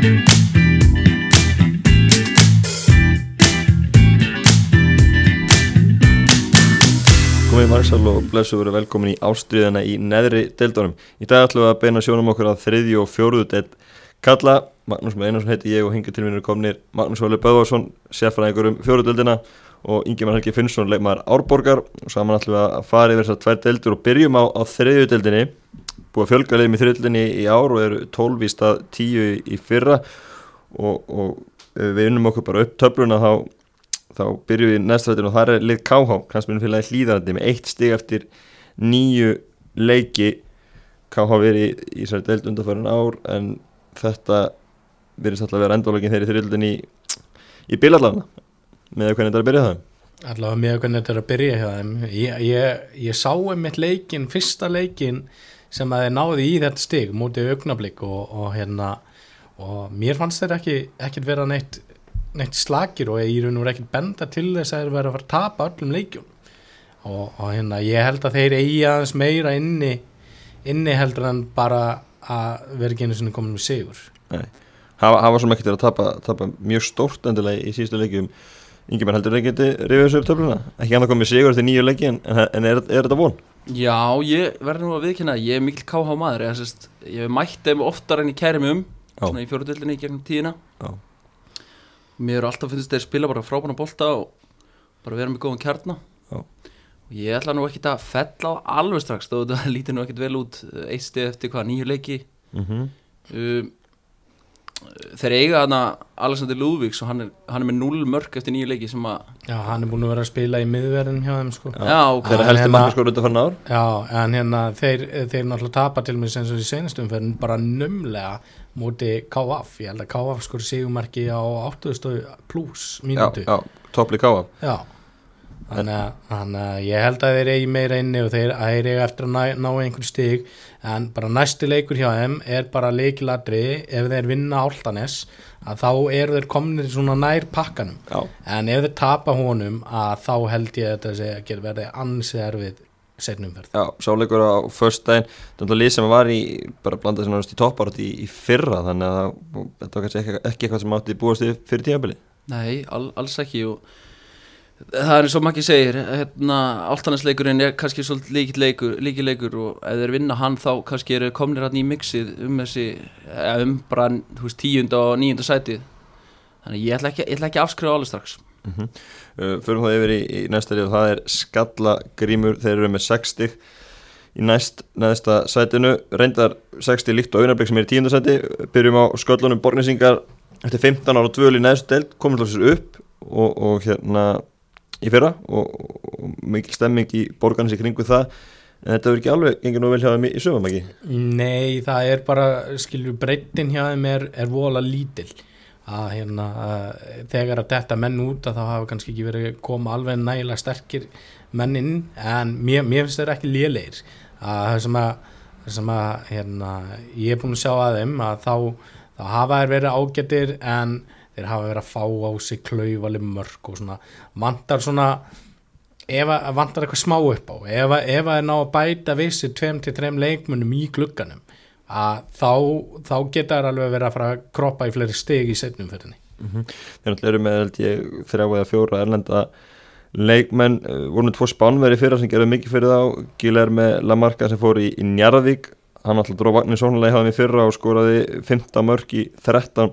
Komið Marsal og blessu verið velkomin í ástriðina í neðri deildunum. Í dag ætlum við að beina sjónum okkur að þriðju og fjóruðu deild kalla. Magnús Einarsson heiti ég og hinga til mér komnir Magnús Valur Böðvarsson, sérfræðingur um fjóruðu deildina og Ingemar Helgi Finnsson, leikmaður Árborgar og saman ætlum við að fara yfir þessar tvær deildur og byrjum á, á þriðju deildinni. Búið að fjölga leiðum í þriðju deildinni í ár og eru 12 í stað 10 í fyrra. Og, og við unnum okkur bara upp töfluna þá þá byrjum við næstrættinu og það er lið KH kransminu félagi hlýðarandi með eitt stig eftir nýju leiki. KH verið í, sér deild undanfærin ár en þetta verið satt að vera endurlögin þeirri þrjöldin í í bílallafna með hvernig þetta er að byrja það allavega með hvernig þetta er að byrja hjá þeim. Ég, ég, ég sá um eitt leikin fyrsta leikin sem að þeir náði í þetta stig mútið augnablík og, og hérna og mér fannst þetta ekki, ekki vera neitt neitt slagir og ég og verið ekkert benda til þess að þeir verið að fara að tapa öllum leikjum og, og hérna ég held að þeir eigi aðeins meira inni inni heldur en bara að vera ekki einu sinni komin með sigur Nei. hafa, hafa svo til að tapa, tapa mjög stórt endilega í síðustu leikjum Ingemar heldur þeir geti rifið þessu upp töfluna ekki hann að koma með sigur til nýju leiki en, en er, er þetta von? Já, ég verður nú að viðkynna ég er mikil KH maður ég, sest, ég hef mætt þeim oftar en ég kæri mig um Já. svona í fjóruðildinni í gegnum tíðina Já. mér eru alltaf finnst þeir spila bara frábæna bolta og bara vera með góðan kjarna Já. og ég ætla nú ekki að fella á alveg strax þó þetta lítir nú ekkit vel út eitt stið eftir hvað nýju leiki Mm -hmm. um, þeir eiga hana Alexander Lúðvíks og hann er, hann er með 0 mörg eftir nýju leiki sem að Já, hann er búin að vera að spila í miðverðin hjá þeim sko. Já, ok, þeirra en helsti hérna- markaskóru undanfærin ár. Já, en hérna þeir, þeir náttúrulega tapa til mig sem svo í senastum fyrir bara numlega múti KF, ég held að KF skor sigumarki á 80 pluss já, mínútu já, toppli KF Já, þannig að, ég held að þeir eigi meira inni og þeir, eigi eftir að ná, ná einhvern stig. En bara næsti leikur hjá þeim er bara leikiladri ef þeir vinna áltanes að þá eru þeir komnir svona nær pakkanum. Já, en ef þeir tapa honum að þá held ég að þetta sé að verði ansið erfið setnumferð Já, sáleikur á föstudaginn þetta lið sem var í, bara blandað sem náttúrulega í toppárat í, í fyrra þannig að þetta var kannski ekki, ekki eitthvað sem átti búast við fyrir tíðabili Nei, all, alls ekki og það er eins og maður segir hérna, áltanesleikurinn er kannski svolítið líkil leikur, líkil leikur og ef þeir vinna hann þá kannski eru komnir hann í mixið um þessi, um veist, tíunda og níunda sætið. Þannig ég ætla ekki, ég ætla ekki að afskrifa alveg strax. Mm -hmm. uh, Förum það yfir í, í næsta og það er skallagrímur þeir eru með 60 í næst neðsta sætinu. Reyndar 60 líkt og auðnarblik sem er í tíunda sæti. Byrjum á sköllunum borgnesingar eftir 15 ára dvöl í neðstu deild komum hljóðsins upp og, og hérna í fyrra og, og mikil stemming í borgarnis í kringu það. En þetta verður ekki alveg gengið nú vel hjá þeim í, sögum ekki Nei, það er bara, skilur, breytin hjá þeim er, er vola lítil. Að hérna, að þegar að þetta menn út að þá hafa kannski ekki verið koma alveg nægilega sterkir mennin en mér, mér finnst þeir ekki lélegir. Að það sem að, það sem að hérna, ég er búin að sjá að þeim að þá, þá hafa þeir verið ágættir en þeir hafa verið að fá á sig klauvalig mörg og svona vantar svona ef að vantar eitthvað smá upp á ef að, ef að er ná að bæta vissi 2-3 leikmunum í glugganum að þá, þá geta þær alveg verið að fara að kroppa í fleiri steg í setnum fyrir mm þeir náttúrulega eru með held ég, þrjá eða fjóra erlenda leikmenn. Uh, voru tvo spánveri fyrra sem gerði mikið fyrir þá. Gílar með Lamarca sem fór í, í Njarðvík. Hann alltaf dróð vagnir sónulega í hafði fyrra og skoraði 15 mörg í 13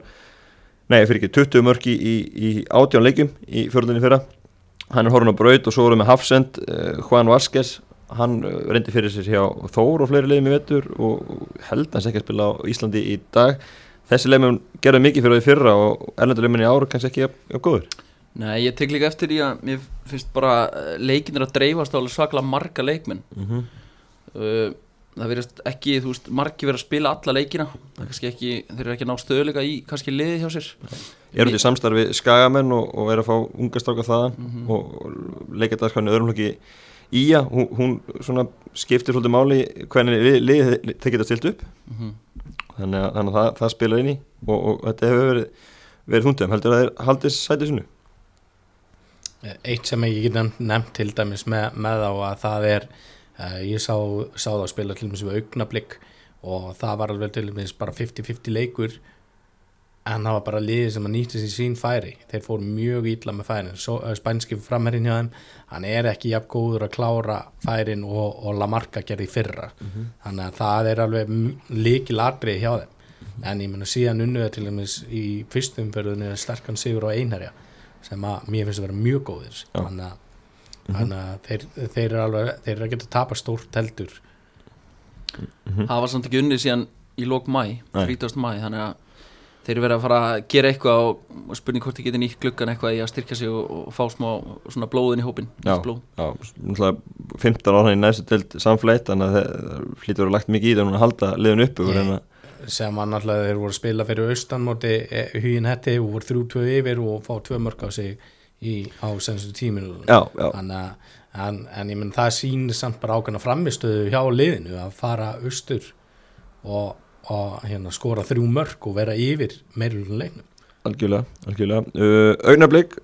nei fyrir ekki 20 mörg í, í 18 leikjum í fjörðinni fyrra. Hann er horfinn á braut og svo voru með Hafsend uh, Juan Vasquez hann uh, reyndi fyrir sér hjá Þór og fleiri leiðum í vettur og held hans ekki að spila á Íslandi í dag. Þessi leiðum gerði mikið fyrir því fyrra og erlenduleimin í ára kannski ekki jafn góður Nei, ég tek líka eftir því að mér finnst bara eh, leikinir að dreifast á svaklega marga leikmenn. Mm -hmm. uh, það verðist ekki, þú veist, margi verið að spila alla leikina. Það er kannski ekki, þeir eru ekki að ná stöðuleika í kannski liði hjá sér. Eru til samstarfi skagamenn og, og er að fá unga stráka þaðan Mhm. og, og leika þetta sko öðrum hlokki Ía, hún, hún svona skiptir svolítið máli hvernig liðið lið, lið, þeir geta stilt upp. Mm þannig að, þannig að það, það spilar inn í og, og þetta hefur verið, verið þúndum heldur að þeir haldið sætið sinu eitt sem ég get nefnt, til dæmis með, með á að það er ég sá, sá það að spila til dæmis við augnablík og það var alveg til dæmis bara 50-50 leikur en það var bara liðið sem að nýtti sér sín færi. Þeir fóru mjög ítla með færin. Uh, spænski framherrin hjá þeim hann er ekki jafn góður að klára færin og, og Lamarca gerði fyrra. Þannig að það er alveg líkil atrið hjá þeim. En ég menna síðan unnuða til dæmis í fyrstum umferðinu sterkan sigur á einherja sem að mér finnst að vera mjög góðir. Þannig að, þannig að þeir, þeir eru alveg þeir eru að geta tapa stórt heldur það var samt ekki unnið síðan í lók mæ, Nei. 30. mæ þannig að þeir eru verið að fara að gera eitthvað og, og spurning hvort þið getur nýtt gluggan eitthvað í að styrkja sig og, og fá smá svona blóðin í hópin Já, blóð. já, náttúrulega 15 ára í næstu deild samfleitt þannig að það hlýtur að lagt mikið í það núna að halda liðun og Ég- reyna sem að náttúrulega þeir voru að spila fyrir austan móti hugin hetti og voru þrjú tvö yfir og fá tvö mörg á sig í, á senstu tíminu að en, en ég menn það sýnir samt bara ákveðna framistöðu hjá liðinu að fara austur og, og hérna, skora þrjú mörg og vera yfir meirulun leiknum. Algjörlega, algjörlega. Uh, Augnablik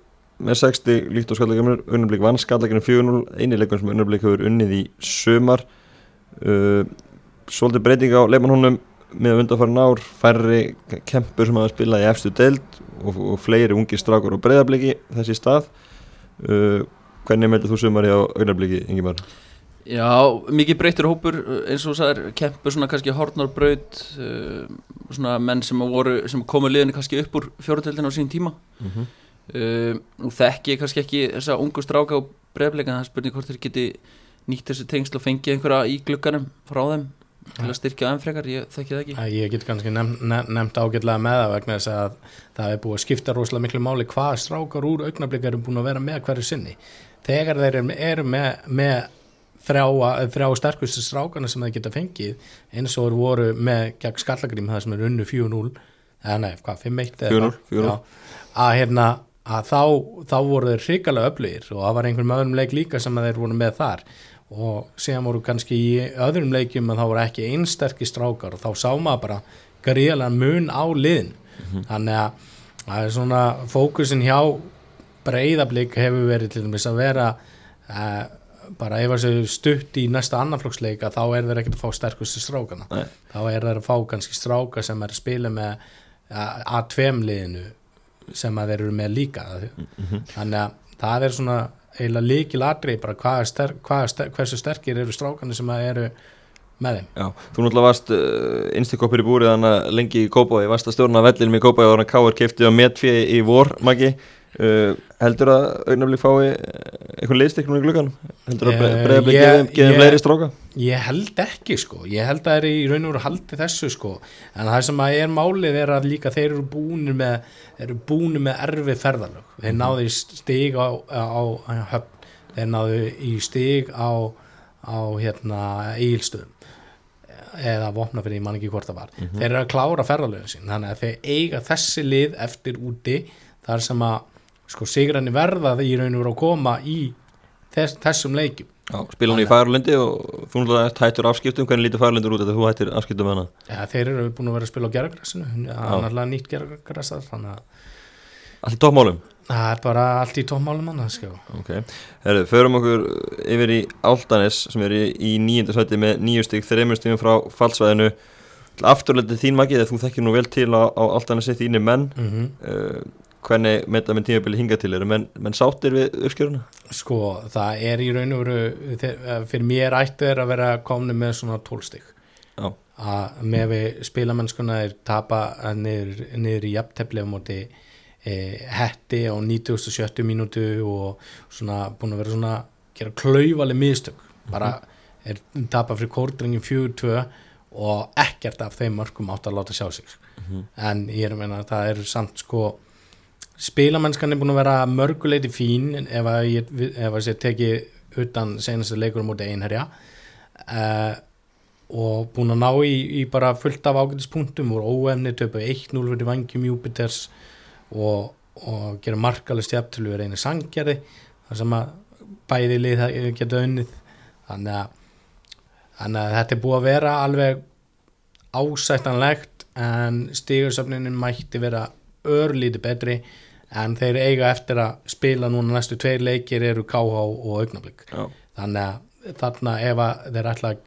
með 60 líkt og skallagjöfnur Augnablik vann skallagjöfnum 4-0 eini leikum sem Augnablik hefur unnið í sumar. Uh, Svolítið breyting á leikmannhónum með undanfærin ár, færri kempur sem hafa spilað í efstu deild og, og fleiri ungi strákur og breyðabliki þessi stað uh, Hvernig meldur þú sumari á Augnablikki, Ingimar? Já, mikið breytur hópur eins og það er kempur svona kannski hornarbraut uh, svona menn sem voru sem komu liðinu kannski upp úr fjóruðöldinu á sín tíma Mm -hmm. uh, þekki ég kannski ekki þessa ungu stráka og breyfleika það er spurning hvort þeir geti nýtt þessi tengsl og fengið einhverja í glugganum frá þeim til að styrkja frekar, ég þekki það ekki Að Ég get kannski nefnt, nefnt ágætlega með það vegna þess að það er búið að skipta rosalega miklu máli hvað strákar úr augnablik eru búin að vera með hverju sinni. Þegar þeir eru, með, með þrjá, þrjá sterkustu strákana sem þeir geta fengið eins og voru með gegn skallagrím það sem er unnu 4-0 eða nei, hvað, 5-1 eða 4-0, hvað? 4-0. Já. að hérna að þá, þá voru þeir hrikalega öflugir og það var einhverjum öðrum leik líka sem að þeir voru með þar og síðan voru kannski í öðrum leikjum að þá voru ekki einsterki strákar. Og þá sá maður bara gríðlega mun á liðin. Þannig að það er svona fókusin hjá breyðablík hefur verið til dæmis að vera uh, bara ef það séu stutt í næsta annarflokksleika þá er þeir ekkert að fá sterkustu strákana. Nei. þá er þeir að fá kannski stráka sem er að spila með uh, A2 liðinu sem að þeir eru með líka. Þannig að það er svona eiginlega líkil atrið bara hvað er sterk, hvað er sterk, hversu sterkir eru strákana sem eru með þeim. Já, þú náttúrulega varst uh, innstikoppur í búrið þannig lengi í Kópái, varst að stjórna vellinum í Kópái og þannig að Káar kefti á metfið í vor, Maggi uh, heldur að augnaflik fái uh, eitthvað liðstiknum í glugganum? Heldur að Eh, breiðablik ég- geðum geðum fleiri stráka? Ég held ekki sko, ég held að það er í raun og veru haldið þessu sko, en það sem að er málið er að líka þeir eru búinir með, eru búinir með erfið ferðalög, þeir náðu í stig á, á, á höfn, þeir náðu í stig á, á hérna eigilstöðum eða vopna fyrir ég man ekki hvort það var. Þeir eru að klára ferðalögin sín. Þannig að þeir eiga þessi lið eftir úti. Þar sem að sko sigranni verða þeir í raun og veru að koma í þess, þessum leikjum Já, spila hún í Færlundi og þú hættur afskiptum, hvernig lítur Færlundur út þetta þú hættir afskiptum hana? Ja, þeir eru búin að vera að spila á gerðagrassinu það er náttúrulega nýtt að Allt í toppmálum? það er bara allt í tómálum hann sko. Ok, herru, förum okkur yfir í Áltanes sem er í, nýjönda sæti með nýju stík, þreymur stígum frá fallsvæðinu Afturleitið þín þegar þú þekkir nú vel til á, á Áltanesi þínir menn mm -hmm. uh, hvernig metta með tímabili hinga til eru. Menn, menn sáttir við uppskjöruna? sko það er í raun og veru þeir- fyrir mér ættu er að vera komni með svona tólstig Já, að með við spilamennskuna er tapa niður, niður í jafntefli á móti e, hetti á 97 mínútu og svona búin að vera svona gera klaufaleg mistök. Bara er tapa fyrir kórdringin 4-2 og ekkert af þeim mörgum átt að láta sjá sig en ég er að meina að það er samt sko spilamennskan er búin að vera mörguleiti fín ef að ég, ef að ég teki utan senastu leikur móti einherja. Uh, og búin að ná í, í bara fullt af ágætispunktum og óefni töpu 1-0 fyrir vangjum Júpiters og, og gera markalist jafntölu við reynir sangjarði þar sem að bæði lið geta unnið. Þannig að, þannig að þetta er búið að vera alveg ásættanlegt en stígursöfninin mætti vera örlítið betri en þeir eiga eftir að spila núna næstu tveir leikir eru KH og augnablík já, þannig að þarna ef að þeir ætla að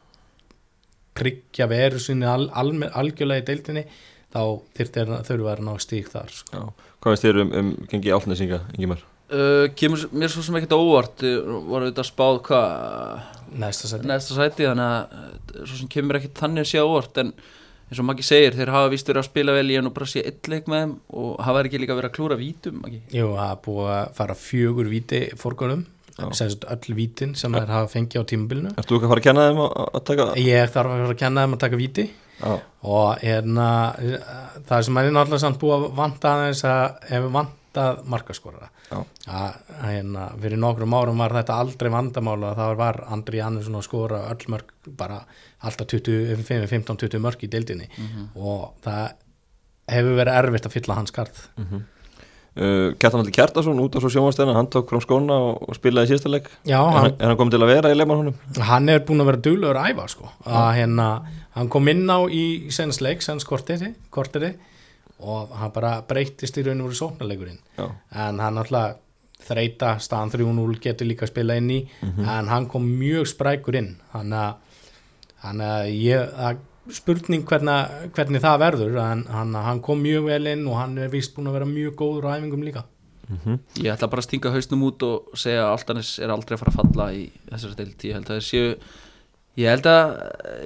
tryggja veru sinni al, al, algjörlega í deildinni þá þyrfti þurfa að ná stík þar sko. Já. Hvað veist þér um, um gengi álnesinga, Ingimar? uh, kemur mér svo sem ekkert óvart uh, voru þetta spáð hvað næsta seti næsta sæti þannig að uh, svo sem kemur ekkert þannig að sé óvart en eins og Maggi segir, þeir hafa vist verið að spila vel í hann og bara sé eitt leik með þeim og hafa ekki líka verið að klúra vítum Maggi? Jú, það er búið að fara fjögur víti fórgóðum, Já. sem sagt öll vítin sem þær hafa fengið á tímabilinu. Ertu þú ekki að fara að kenna þeim að, taka Ég þarf að fara að kenna þeim að taka víti. Já, og hérna það sem er náttúrulega samt búið að vanta aðeins að ef vantað markaskorara hérna fyrir nokkrum árum var þetta aldrei vandamála það var Andri Jannesson að skora öll mörg bara alltaf 15-20 mörg í deildinni. Og það hefur verið erfitt að fylla hans skarð. Uh, Kjartan Alli Kjartason út á svo sjónvasteina, hann tók fram skóna og, og spilaði í síðasta leik. Já, Er er hann komið til að vera í leikmann honum? hann er búin að vera duglegur að æfa sko. að hérna, hann kom inn á í senst leik, senst korteri og hann bara breytist í raun og veru sóknarleikurinn. En hann alltaf þreita staðan 3-0 getur líka að spila inn í. En hann kom mjög sprækur inn. Þannig að, ég, að spurning hvernig, hvernig það verður en hann, hann kom mjög vel inn og hann er vist búin að vera mjög góður á æfingum líka. Ég ætla bara að stinga hausnum út og segja að Altanis er aldrei að fara að falla í þessari deild. Ég held að þeir séu ég held að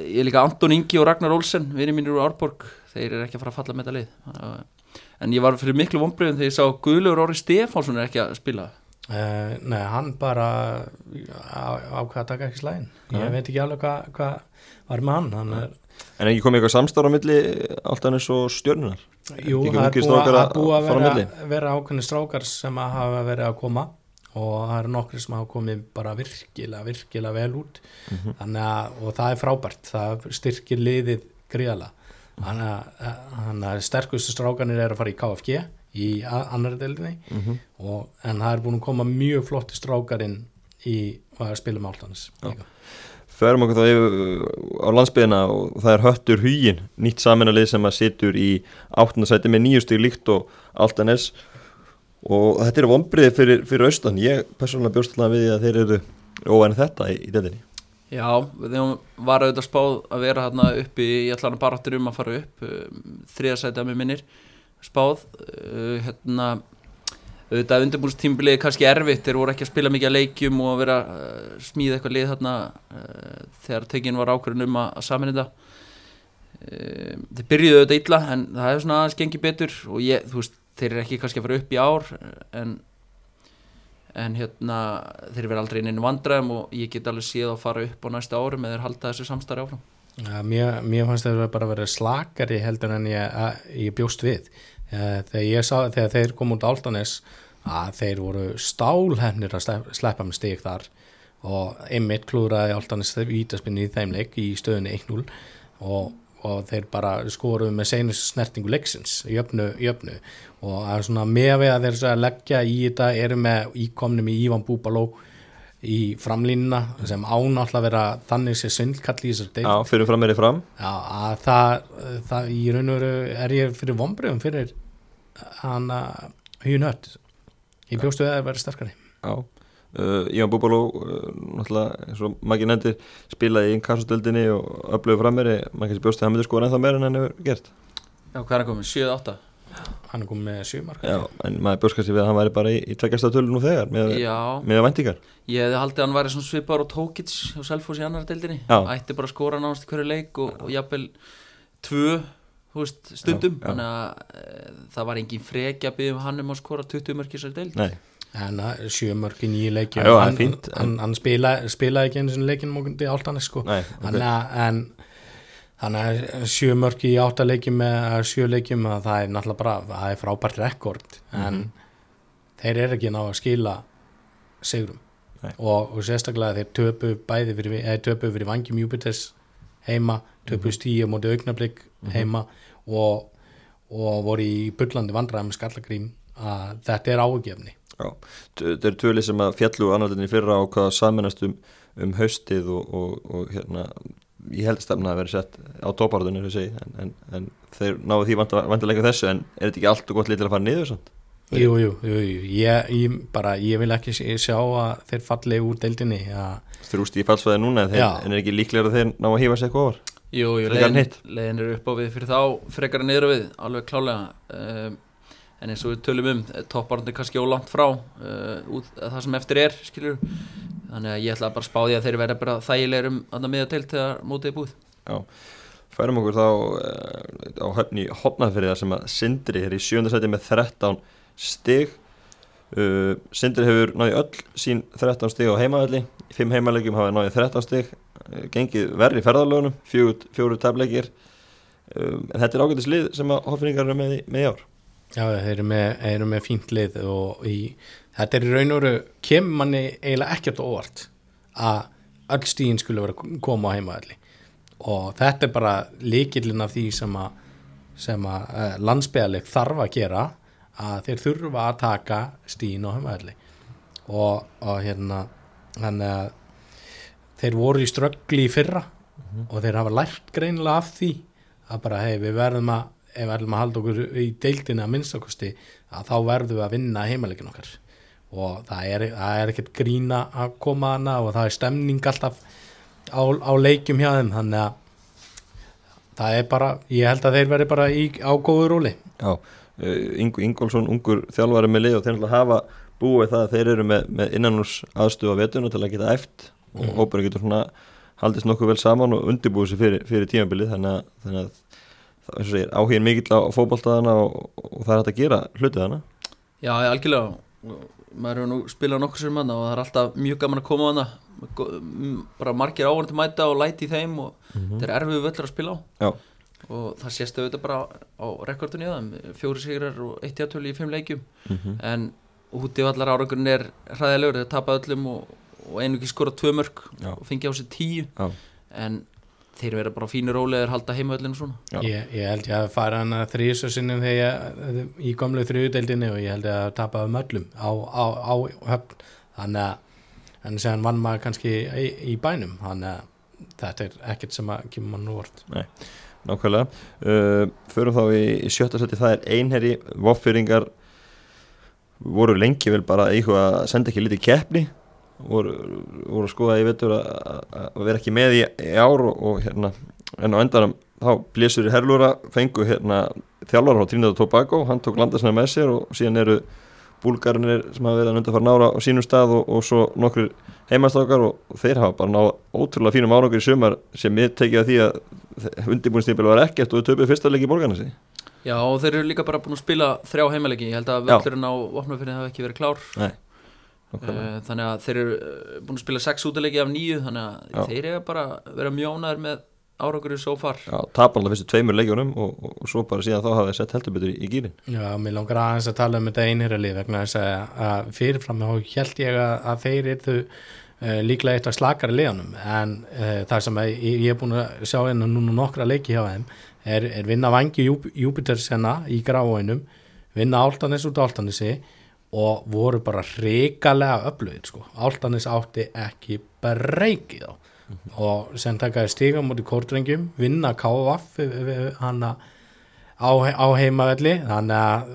ég er líka Anton Ingi og Ragnar Olsen vinni mínir úr Árborg þeir eru ekki að fara að falla með þetta að- en ég var fyrir miklu vonbröðum þegar ég sá Guðlaugur Orri Stefánsson er ekki að spila. Uh, nei, hann bara á- ákvað að taka ekki slæðin ég veit ekki alveg hvað hva var með hann, hann er, En ekki komið eitthvað samstára á milli Altanis og stjörnunar? jú, það er búið að, að að vera, vera ákveðni strákar sem að hafa verið að koma og það eru nokkri sem hafa komið bara virkilega, virkilega vel út Mhm. þannig að, og það er frábært það styrkir liðið gríðala þannig að, þannig að sterkustu strákanir eru að fara í KFG í a- annarri deildinni Mhm. og, en það er búin að koma mjög flotti strákarinn í að spila með áltanis. Förum okkur þá yfir á landsbyðina og það er höttur hugin, nýtt saminalið sem að situr í áttundasæti með nýju stíg líkt og Altanes og þetta eru vonbriði fyrir, fyrir austan. Ég persónulega bjóst alltaf við að þeir eru óvæn þetta í, í deildinni. Já, þegar var auðvitað spáð að vera hérna uppi í allan baráttur um að fara upp um, þriðasætið að mér minnir spáð uh, hérna auðvitað undirbúrstímbilið er kannski erfitt þeir voru ekki að spila mikið að leikjum og að vera uh, smíða eitthvað lið uh, þegar tekin var ákvörðun um að, að samin þetta uh, þeir byrjuðu auðvitað illa en það hefur svona aðeins gengið betur og ég, þú veist, þeir eru ekki kannski að fara upp í ár en en hérna þeir verða aldrei inn einu vandræðum og ég get alveg séð að fara upp á næsta árum eða halda þessu samstarfi áfram. Ja, mér, mér fannst það bara að vera slakari heldur en ég, að, ég bjóst við. Þegar, ég sá, þegar þeir kom út áltanis að þeir voru stálhefnir að slepp- sleppa með stig þar. Og einmitt klúraði áltanis vítaspinni í þeim leik í stöðunni 1-0 og, og þeir bara skoruðu með seinust snertingu leiksins jöfnu, jöfnu og er svona með við að þeir að leggja í þetta eru með íkomnum í Ívan Búbaló í framlínuna sem ánátt að vera þannig sé svindlkall í þessar deil Já, fyrir fram er þið fram. Já, að það, það í raun og veru er ég fyrir vonbröðum fyrir hann að hugin hött ég bjóstu að það verið sterkari Já. Uh, Ívan Búbaló, uh, náttúrulega, eins og Maggi nefndir, spilaði í inkassastöldinni og öflögu frammeiri. Maggi sem bjóst að hann myndi skoða ennþá meira en hann hefur gert. Já, hvað er hann komið? 7-8? hann er komið með sjömark Já, en maður bjóst kannski við að hann væri bara í, í tveggjastöðtölu nú þegar, með, með væntingar. ég hefði haldið að hann væri svona svipar og Tókits og Selfoss í annar deildinni Já. ætti bara að skora nánast í hverju leik og, og jafnvel tvö veist, stundum Já, já. þannig að e, það var engin freki að byggja um hann um að skora 20 mörk í þessari deild Nei, sjömark í nýju leikjum. Er hann, fínt, hann, hann spila, spilaði ekki einu sinni leikinn mókundi áltanis sko. Nei, Þannig að en þannig að sjö mörk í átta leikjum með sjö leikjum að það er náttúrulega bara það er frábært rekord. En þeir eru ekki ná að skila sigrum. Nei. og, og sérstaklega þeir töpu bæði fyrir, eða töpu fyrir vangjum Júpiters heima, töpu stíu móti augnablík heima og, og voru í bullandi vandræðum með skallagrím. Að þetta er ágefni þetta eru tvöli sem að fjallu annarlinni fyrra á hvað saminast um, um haustið og, og, og hérna ég held að stefna að vera sett á toparðunni en, en, en þeir náðu því vantilega þessu en er þetta ekki allt og gott lítið að fara niður samt? Jú, jú, jú, jú. Ég, ég, bara, ég vil ekki sjá að þeir falli úr deildinni að Þeir úst í fallsvæði núna en, þeir, en er ekki líklega að þeir ná að hífa sig eitthvað ofar? Jú, jú, hitt. leiðin er upp á við fyrir þá frekar en niður á við, alveg klálega um, en eins og við tölum um topparandi kannski ólangt frá uh, út, það sem eftir er, skilur þannig að ég ætla bara að spá því að þeir verða bara þægilegir um annað miða til þegar mótið er búið. Færum okkur þá uh, á höfni hopnafyrir sem að Sindri er í sjöndasæti með 13 stig. Uh, Sindri hefur náði öll sín 13 stig á heimaðalli í 5 heimalegjum hafa náði 13 stig. Gengið verri ferðarlögunum fjóru, tableikir um, en þetta er ágætis lið sem að hopfinningar eru með í ár Já, þeir eru með, eru með fínt lið og í, þetta er í raun og veru kemur manni eiginlega ekkert óvart að öll stíðin skulle vera koma á heimaðalli og þetta er bara líkillin af því sem að, að uh, landsbyðaleg þarf að gera að þeir þurfa að taka stíðin á heimaðalli og, og hérna þannig að þeir voru í ströggli í fyrra og þeir hafa lært greinilega af því að bara hei við verðum að ef við ætlum að halda okkur í deildinu að minnstakosti að þá verðum við að vinna heimalegin okkar og það er, það er ekkert grína að koma hana og það er stemning alltaf á, á leikjum hjá þeim þannig að það er bara, ég held að þeir verði bara í, á góðu róli Já, uh, Ingu Ingólfsson, ungur þjálfari með lið og þeir hafa búið það að þeir eru með, með innanús aðstöðu á vetuna til að geta eft og Mhm. hópurinn getur svona haldist nokkuð vel saman og undirbúið sér fyrir, fyrir tímabilið þannig að, þannig að það, eins og segir, áhugin mikill á fótballtaðana og, og það er hægt að gera hlutið hana Já, algjörlega. Maður hefur nú spilað nokkur sér manna og það er alltaf mjög gaman að koma á hana. Bara margir áhverjandi mæta og læti í þeim og þetta er erfið völlur að spila á. Já, og það sést auðvitað bara á rekordunni þeim, fjóri sigrar og eitt játölu í fimm leikjum. Mhm. en úti vallar árangurinn er hræðilegur, þeir tapa öllum og, og einu ekki skora tvö mörg Já. og fengi á sig tíu. Já, en þeir vera bara fínir rólegir halda heimavöllinu svona. Ég, ég held ég að fara hana þrísu sinnum þegar ég, í gamlu þriðudeldinni og ég held ég að tapa um öllum á, á, á höfn. Þannig að en séðan vann maður kannski í, í bænum. Þannig að þetta er ekkert sem að kemur mann úr vort nákvæmlega. Uh, Förum þá í, í sjötta seti, það er einherri Voffyringar voru lengi vel bara eitthvað að senda ekki lítið keppni voru, voru skoða ég veitur að, að vera ekki með í, í ár og, og hérna en á endanum þá blésur í herlúra fengu hérna þjálfar á Trinidad og Tobago hann tók landasina með sér og síðan eru búlgarinir sem hafa verið að undarfara nára á sínum stað og, og svo nokkur heimastákar og, þeir hafa bara náð ótrúlega fínum árangur í sumar sem ég tekið að því að undirbúinstímpil var ekkert og við töpuð fyrsta leik í borgarnasi Já og þeir eru líka bara búin að spila þrjá heimaleiki, ég held að Já. völlurinn á vopnafyrir hafa ekki verið klár Nei. Uh, þannig að þeir eru uh, búin að spila sex útileiki af nýju þannig að Já. þeir eru bara vera mjónaður með árangurinn svo far. Já, tapa alltaf fyrstu tveimur leikjunum og, og, og svo bara síðan þá hafa þeir sett heldur betur í, í gýrin Já, mér langar aðeins að tala um þetta einherjalið vegna þess að, að fyrirfram þá held ég að, að þeir eru uh, líklega eitt af slakari liðanum en uh, það sem að, ég, ég er búin að sjá hérna núna nokkra leiki hjá þeim er, er vinna vangi Júp, Júpiter senna í gráinum, vinna Áltanis út Áltanisi og voru bara hrikalega öflugir sko. Áltanis átti ekki breykið á. Og sem takaði stiga mútið kórdrengjum, vinna KVF hana á, á heimavelli. Þannig að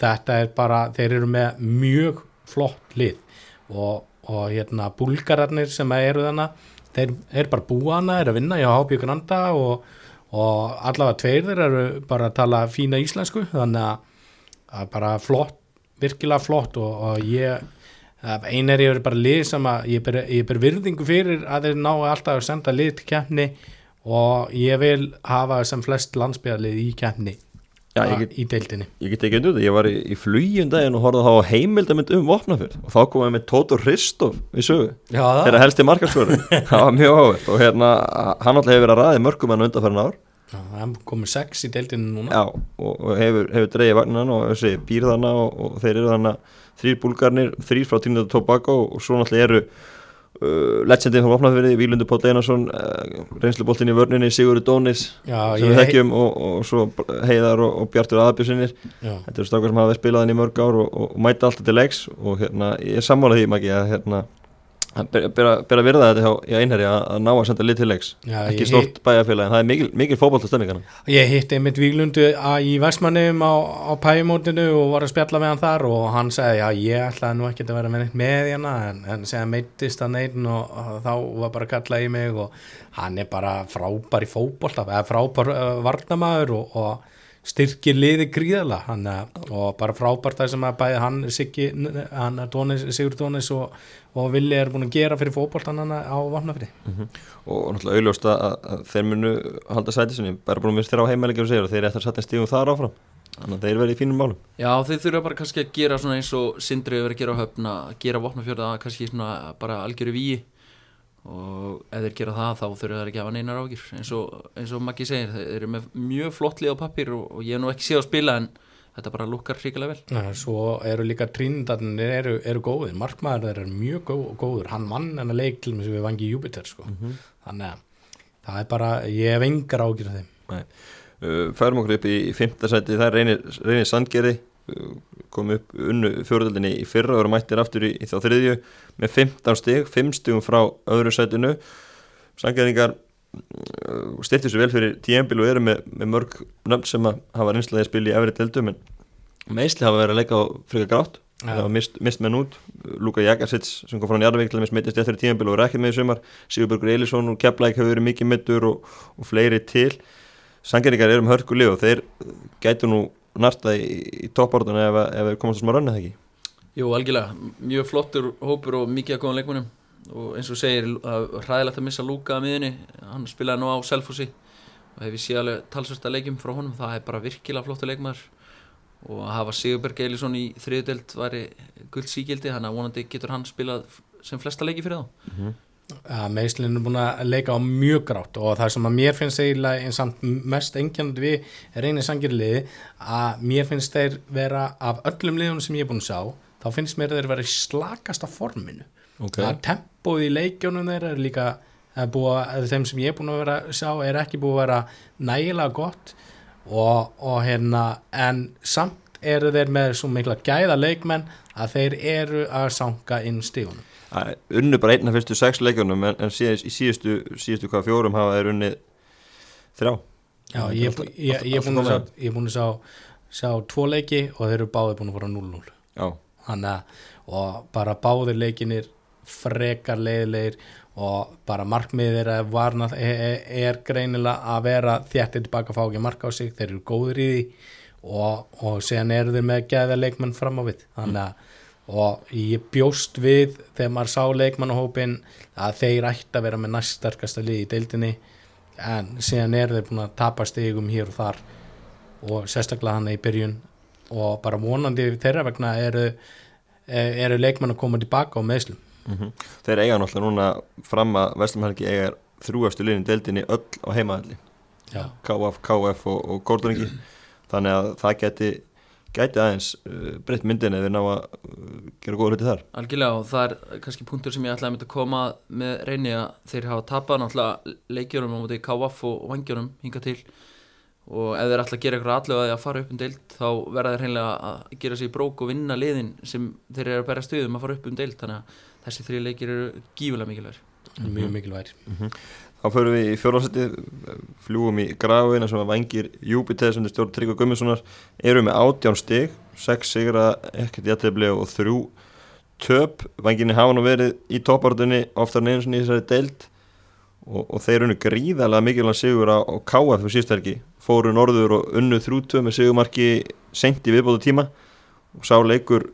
þetta er bara, þeir eru með mjög flott lið. Og, og hérna búlgararnir sem eru þannig þeir eru bara búa hana, eru að vinna hjá HB Granda og, og allavega tveir þeir eru bara að tala fína íslensku. Þannig að bara flott virkilega flott og, og ég einar ég er bara lið sem að ég ber, ég ber virðingu fyrir að þeir ná alltaf að senda lið til keppni og ég vil hafa sem flest landsbyðarlið í keppni Já, get, í deildinni. ég get ekki undir þetta, ég var í, í flugjum daginn og horfði þá heimildamind um vopnafjörð og þá komum við með Tóto Hristof í sögu. Þeirra helsti markaskóri það var mjög áhvert og hérna hann alltaf hefur verið að ræði mörgum hann undanfærin ár það er komið sex í deildinni núna. Já, og, og hefur, hefur dreigið vagnan og þessi býrðana og, og þeir eru þannig þrýr búlgarnir, þrýr frá Trinidad og Tobago og svo náttúrulega eru uh, legendin frá Vopnafjörði, Vílundur Páll Einarsson uh, reynsluboltin í vörninni, Sigurður Dónis Já, sem við þekkjum og, og svo Heiðar og, Bjartur Aðabjörnsinnir Þetta eru stakar sem hafa spilað hann í mörg ár og, mæta alltaf til leiks og hérna, ég er sammálað því Maggi að hérna, ber að virða þetta hjá, einherji að, ná að senda lið til leiks. Ekki ég stort bæjarfélag en það er mikil, mikil fótbolta stemmingana Ég hitti einmitt Víglundu í Vestmannum á, á pæjumótinu og var að spjalla með hann þar og hann sagði já ég ætlaði nú ekki að vera með með hérna en, en segja meittist að neitt og, og þá var bara að kalla í mig og hann er bara frábær í eða frábær uh, varnamaður og, og styrkir liði gríðala hann, og bara frábært það sem að bæði hann Siggi, hann Tónis, Sigur Tónis og, og Villi er búin að gera fyrir fótboltan hann á Vapnafri og náttúrulega auðljóst að, að þeir munu halda sæti sinni, bara búin að mista þér á heimæleikjum segir og þeir eftir að setja stíðum þar áfram. Þannig að þeir verði í fínum málum. Já, þeir þurfa bara kannski að gera svona eins og Sindri verið að gera á höfn að gera vopnafjörða kannski svona bara algjöru víi og ef þeir gera það þá þurfa þeir ekki að hafa neinar ágjur eins og, eins og Maggi segir, þeir eru með mjög flott lið á pappir og, og ég hef nú ekki séð að spila en þetta bara lukkar hrikalega vel. Ja, svo eru líka tríndarnir eru, eru góðir, markmaður þeir eru mjög gó, góður, hann vann hennar leik til með sem við vangi Júpiter sko. þannig að það er bara, ég hef engar ágjur af þeim. Nei. Uh, færum okkur upp í fymta sæti það er reynir, reynir Sandgerði kom upp unnu fjóruðaldinni í fyrra og eru mættir aftur í, í þá þriðju með 15 stig, 5 stigum frá öðru sætinu. Sandgerðingar uh, styrti svo vel fyrir tíembil og eru með, með mörg nöfn sem að hafa reynslaði að spila í efri deildum en meðsli hafa verið að leika á frika grátt. Ja. það hafa mist, mist menn út. Luka Jakarsits sem kom frá Njarðvík til að mittist eftir tíembil og er ekki með í sumar. Sigurbergur Elísson og Keflæk hefur verið mikið mittur og, og fleiri til. Sangeringar eru um hörkulið og þeir gætu nú narta í, í toppártun ef, ef þeir komast að smá rönni það ekki? Jú, algjörlega, mjög flottur hópur og mikið að góða leikmunum og eins og segir, hræðilegt að missa Lúka að miðunni, hann spilaði nú á Selfossi og hef ég sé alveg talsvörsta leikjum frá honum, það er bara virkilega flottur leikmaður. Og að hafa Sigurberg Eilisson í þriðudelt væri guld síkildi, þannig að vonandi getur hann spilað sem flesta leiki fyrir þá að meðslinn er búin að leika á mjög grátt og það sem að mér finnst eiginlega eins samt mest engjandi við reynir sangirliði að mér finnst þeir vera af öllum liðunum sem ég er búin að sjá þá finnst mér þeir vera í slakasta forminu okay. að tempóð í leikjónum þeir er líka að þeim sem ég er búin að vera að sjá er ekki búið að vera nægilega gott og, og hérna en samt eru þeir með svo mikla gæða leikmenn að þeir eru að sanga inn stígunum unnu bara einna fyrstu sex leikjunum en, en síðan, í síðustu, síðustu hvað fjórum hafa þeir unnið þrjá. Já, ég, er búin að að sjá, sjá tvo leiki og þeir eru báðir búin að fara 0-0 Já, Þannig að og bara báðir leikinir frekar leiðilegir og bara markmiðið þeirra varna er, er greinilega að vera þjættir tilbaka að fá ekki marka á sig, þeir eru góður í því og, og síðan eru þeir með gæða leikmenn fram á við. Þannig að og ég bjóst við þegar maður sá leikmannahópin að þeir ætti að vera með næst sterkasta lið í deildinni. En síðan eru þeir búin að tapa stigum hér og þar. Og sérstaklega hann í byrjun. Og bara vonandi þeirra vegna eru, eru leikmann að koma tilbaka á meðslum mm þeir eiga náttúrulega núna fram að Vestlumhelgi eiga þrjúastu liðin í deildinni öll á heimaðalli. KF, KF og, og Kórdoringi þannig að það geti gæti aðeins uh, breytt myndin eða ná að uh, gera góða hluti þar. Algjörlega og það er kannski punktur sem ég ætlaði að mynda að koma með reyni að þeir hafa tapað náttúrulega leikjunum á móti KVF og vangjunum hinga til. Og ef þeir ætla að gera eitthvað allega að fara upp um deild þá verða þeir hreinlega að gera sér í brók og vinna liðin sem þeir eru að bæra stuðum að fara upp um deild. Þannig að þessi þrjí leikir eru gífulega mikilvægir. Mjög mikilvægir Þá förum við í fjórðarsætti, fljúum í grafina sem að vangir Júpiter sem er stjórn Tryggva Gummissonar, eru með átján stig, sex sigra, ekkert jættefli og þrjú töp. Vanginni hafa nú verið í toppartunni oftar en eins og í þessari deild og, og þeir unnu gríðarlega mikilvæg sigur á, KF fyrir síðstælki. Fóru norður og unnu þrjútöð með sigumarki sent í viðbóðu tíma og sá leikur,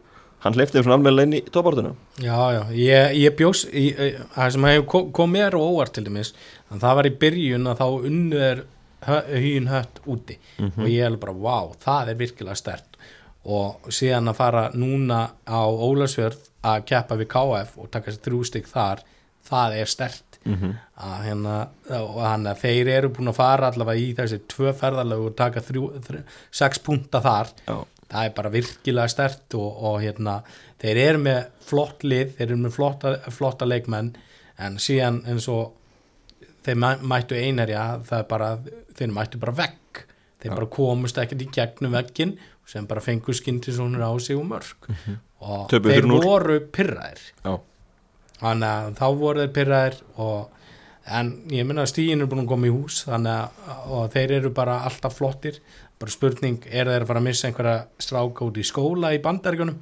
hann hleyfti þeim svona almennilega inn í toppartuna. Já, já, ég, ég bjós það sem hefur kom, kom mér og óvart til dæmis, það var í byrjun að þá unnu er hýn hött úti. Og ég er bara, vá, það er virkilega stert og síðan að fara núna á Ólasjörð að keppa við KF og taka sér þrjú stygg þar, það er stert Mm að hérna, og hann að þeir eru búin að fara allavega í þessi tvö ferðalög og taka þrjú, þrjú, sex punta þar. Já, það er bara virkilega stert og, og hérna, þeir eru með flott lið, þeir eru með flotta, flotta leikmenn en síðan eins og þeir mæ, mættu einherja það er bara, þeir mættu bara vegg. Þeir Já. bara komust ekkert í gegnum veggin sem bara fengur skyndi svona á sig og mörg og Töpuðu þeir 4-0. voru pyrraðir já, þannig að þá voru þeir pyrraðir og en ég minna að stíðin er búin að koma í hús þannig að þeir eru bara alltaf flottir bara spurning, er þeir að fara að missa einhverja stráka út í skóla í bandaríkunum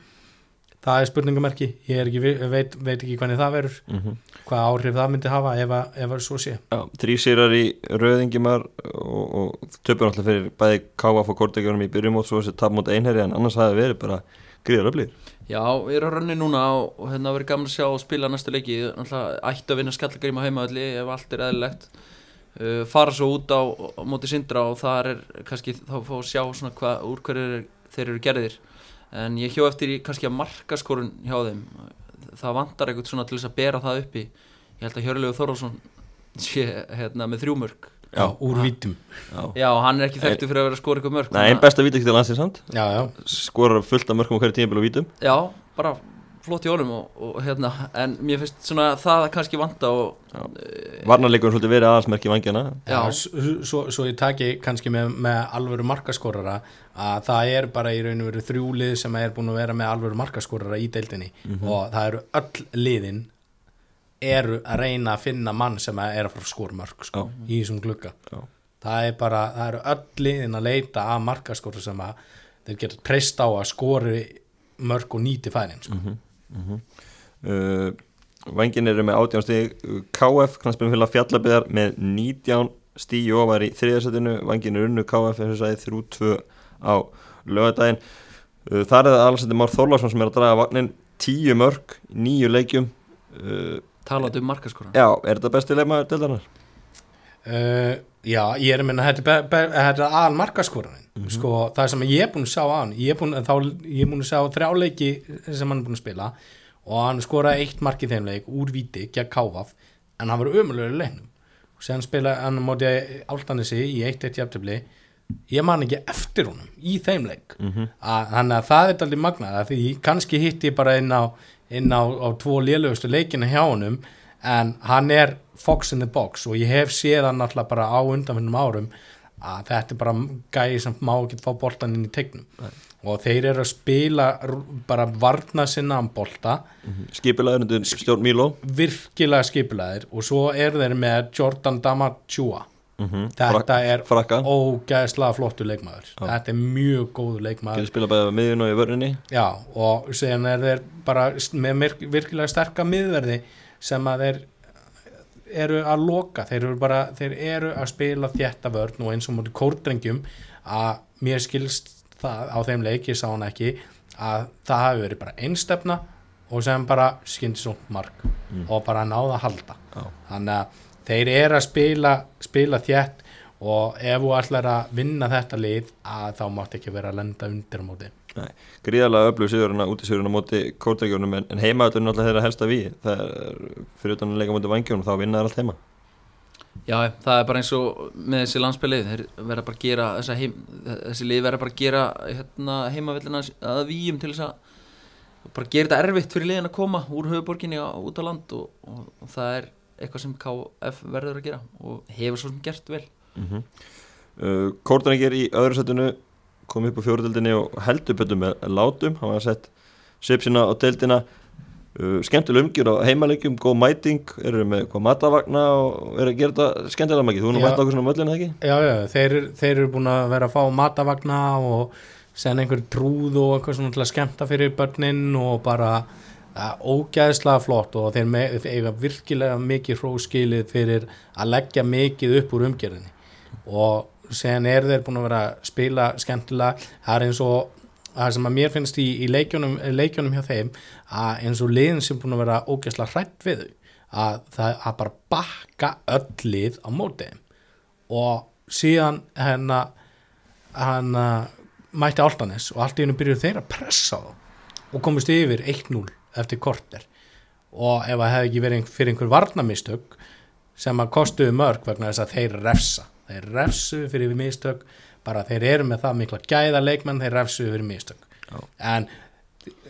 það er spurningamerki. Ég er ekki, veit, veit ekki hvernig það verður mm hvað áhrif það myndi hafa ef að, ef að svo sé. Já, þrý sýrar í rauðingimar og, og töpur náttúrulega fyrir bæði KF og Kortegjörnum í byrjum og svo þessi tap mútið einherri en annars hafi verið bara gríðar öflýr Já, við erum að rönni núna og, hérna verið gaman að sjá og spila næstu leiki. Ættu að vinna skallagrim á heimaðalli ef allt er eðlilegt uh, fara svo út á, á móti sindra og það er kannski þá fá að sjá svona hvað úr hverju þeir eru gerðir. En ég hjó eftir í kannski að markaskorun hjá þeim. Það vantar eitthvað svona til þess að bera það uppi. Ég held að Hjörlegu Þorvarsson sé hérna með þrjúmörk Já. úr vítum. Já, Já, hann er ekki þekktu fyrir að vera að skora eitthvað mörk Nei, einn besta vítaktil landsins samt? Já, já, skorar fullt af mörgum á hverju tímabil og vítum? Já, bara flott í honum og, og hérna, en mér finnst svona það að kannski vanta og Já. eh, Varnarleikurinn svolítið verið aðalsmerki vangjana já. Já. Svo, svo, ég taki kannski með, með alvöru markaskorara að það er bara í raun og veru þrjúlið sem er búin að vera með alvöru markaskorara í deildinni og það eru öll liðin eru að reyna að finna mann sem er að fara að skora mörg sko, í þessum glugga Já. það er bara, það eru öll liðin að leita að markaskora sem að þeir geta treyst á að skori mörg og nýti færin sko. Uh, Vangin eru með 18 stíg KF, knastbyrjum fylgja fjallabiðar með 19 stígi ofar í þriðarsætinu Vangin er unnu KF eins og sagði 3-2 á lögadaginn uh, þar er það alveg Már Þorlarsson sem er að draga vagnin 10 mörg, 9 leikjum. Uh, talandi um markaskora Já, er þetta besti leikmaður deildarinnar? uh, já, ég er að minna þetta er, þetta er aðal markaskoranin sko, það sem ég er búin að sjá á hann ég er búin, þá, ég er búin að sjá þrjá leiki sem hann er búin að spila og hann skoraði eitt mark í þeim leik úr víti, gegn Kávaf en hann var umöluður leiknum. Og séðan spilaði hann móti áltanissi í eitt eitt jafntöfli ég man ekki eftir honum í þeim leik. Að, þannig að það er aldrei magnað að því kannski hitti ég bara inn á, inn á, á tvo lélugustu leikina hjá honum en hann er fox in the box og ég hef séð hann alltaf bara á undanfinnum árum að þetta er bara gæði sem má ekki fá boltan inn í tegnum og þeir eru að spila bara varna sinna um bolta. Skipilaður undir stjórn Míló virkilega skipulæðir og svo eru þeir með Jordan Damachua mm þetta er Frakka, ógæðslega flottu leikmaður. Þetta er mjög góðu leikmaður. Getur spilað bæðið á miðjun og í vörninni. Já og síðan er þeir bara með virkilega sterka miðverði sem að þeir eru að loka, þeir eru bara þeir eru að spila þétta vörn og eins og mútið kórdrengjum að mér skilst það á þeim leik ég sá hann ekki að það hafi verið bara einstefna og sem bara skyndi svo mark og bara náða að halda. Já. þannig að þeir eru að spila spila þétt og ef þú ætlar að vinna þetta lið að þá mátt ekki vera að lenda undir á móti gríðarlega öflug sigurinn út í sigurinn á móti kórtækjunum en, en heimaðurinn er alltaf þeirra helsta við það er fyrir utan að leika móti vangjunum þá vinna þær allt heima. Já, það er bara eins og með þessi landspilið þeir verða bara að gera þessa heim, þessi lið verða bara að gera hérna, heimavillina að víum til þess að bara gera þetta erfitt fyrir liðin að koma úr höfuborginni á- út á land og, og, og það er eitthvað sem KF verður að gera og hefur svo sem gert vel. Mm -hmm. uh, Kórtækjur í öðru setinu kom upp á fjóruðildinni og heldur betur með látum hann var að sett svip sína á deildina uh, skemmtileg umgjur á heimalegjum góð mæting, eru með hvað matavagna og eru að gera þetta skemmtilega mikið þú er nú Já. mætt okkur svona möllin eða ekki? Já, já, þeir, þeir eru búin að vera að fá matavagna og senda einhver trúð og eitthvað svona til að skemmta fyrir börnin og bara ja, ógæðslega flott og þeir, me, þeir eiga virkilega mikið hróskilið fyrir að leggja mikið upp úr umgerðinni og sen er þeir búin að vera að spila skemmtilega, það er eins og það sem að mér finnst í, í leikjunum, leikjunum hjá þeim að eins og liðin sem búin að vera ógæðslega hrætt við þau að það að bara bakka öll lið á móti þeim. Og síðan hérna hann mætti Altanes og allt í hennu byrjuðu þeir að pressa þá og komist yfir 1-0 eftir korter. Og ef það hefði ekki verið fyrir einhver varnamistök sem að kostuðu mörg vegna þess að þeir refsa þeir refsu fyrir mistök bara þeir eru með það mikla gæða leikmenn þeir refsu fyrir mistök Já. en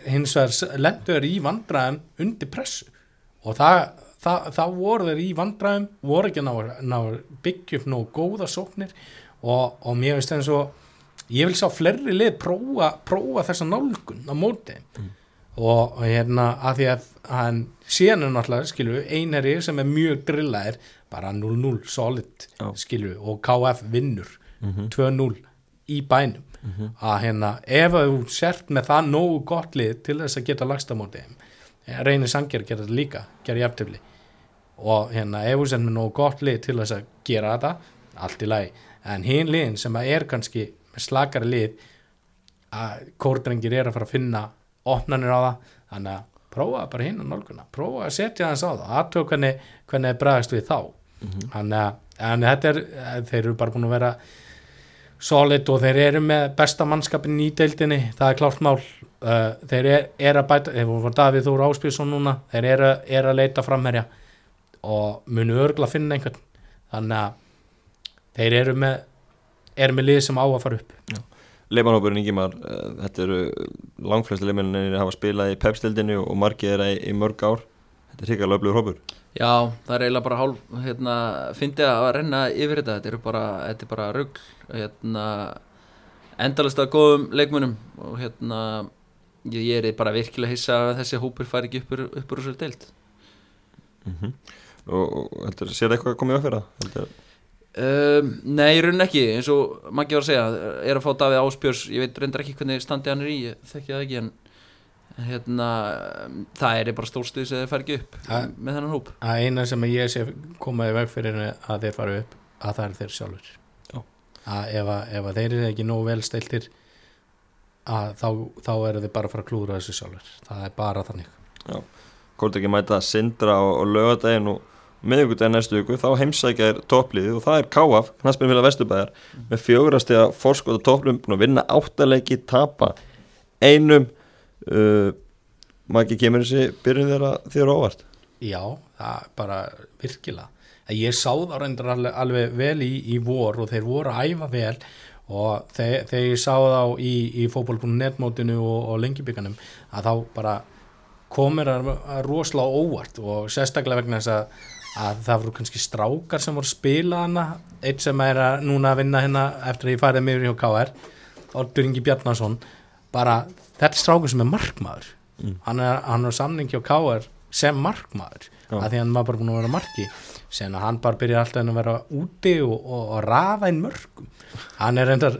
hins vegar lendur í vandræðum undir pressu og það, það, það voru þeir í vandræðum voru ekki að upp nógu góða sóknir og, og mér veist eins og ég vil sá fleiri lið prófa, prófa þessa nálgun á móti mm. Og og hérna að því að hann síðan er náttúrulega skilju einherri sem er mjög drillaðir bara 0-0 solid Já. skilju og KF vinnur. Mhm. 2-0 í bænum. Að hérna ef þú sért með það nógu gott lið til þess að geta lagst á móti þeim reynir sangjar gera þetta líka gera jafntöfli og hérna ef þú sért með nógu gott lið til þess að gera þetta allt í lagi. En hinn liðin sem er kannski með slakari lið að kórdrengir er að fara að finna opnanir á það. Þannig að prófa bara hinn á nálguna. Prófa að setja þess á það. Aðtöku hvernig, hvernig er bregðast við þá. Þannig að en þetta er, þeir eru bara búin að vera solid og þeir eru með besta mannskapin í deildinni, það er klárt mál. Uh, þeir er, er að bæta þeir voru Davíð Þór Áspísson núna. Þeir eru er að leita framherja og munu örgla að finna einhvern. Þannig að þeir eru með eru með lið sem á að fara upp Leimanhópurinn Ingimar, uh, þetta eru langflestu leimennir hafa spilað í pepstildinu og margir þeirra í, mörg ár. Þetta er hrigalega öflugur hópur. Já, það er eiginlega bara hálf, hérna, fyndi að renna yfir þetta, þetta er bara, þetta er bara rugl, hérna, endalist að góðum leikmunum og hérna, ég, er bara virkilega hissa að þessi hópur fari ekki uppur, uppur úr sér deilt. mm og, og heldur, sér eitthvað að koma í að fyrir það Um, nei, í raunin ekki, eins og Maggi var að segja, er að fá Davíð Áspjörs, ég veit reyndar ekki hvernig standi hann er í, ég þekki það ekki, en hérna, það er bara stórstuð sem þeir ekki upp Ja. með þennan hóp. að eina sem að ég sé komaði veg fyrir að þeir fara upp að það er þeir sjálfur Já. að ef, að ef að þeir eru ekki nógu vel steltir að þá, þá eru þeir bara að fara að klúra þessu sjálfur það er bara þannig hvort ekki mæta Sindra og, og lögadaginn og miðugudaginn næstu viku þá heimsækja er toppliðið og það er KF knastbyrnfélag Vesturbæðar með fjórastega forskota topplum búin að vinna áttaleiki tapa einum. Uh, maður ekki kemur þessi byrjun þeirra þér óvart? Já, það er bara virkilega. Ég sá þá reyndar alveg, alveg vel í, í vor og þeir voru að æfa vel og þegar, þegar ég sá þá í, í fótboll.net-mótinu og, og lengjubikanum að þá bara komir að, rosalega óvart og sérstaklega vegna þess að, að það voru kannski strákar sem voru spila hana. Eitt sem er að núna að vinna hérna eftir að ég farið með hjá KR Oddur Ingi Bjarnason. Bara þetta er strákur sem er markmaður. Mm. hann er, hann er samning hjá KR sem markmaður Já. að því hann var bara búin að vera marki. Sen að hann bara byrja alltaf að vera úti og, og, og rafa inn mörgum. Hann er reyndar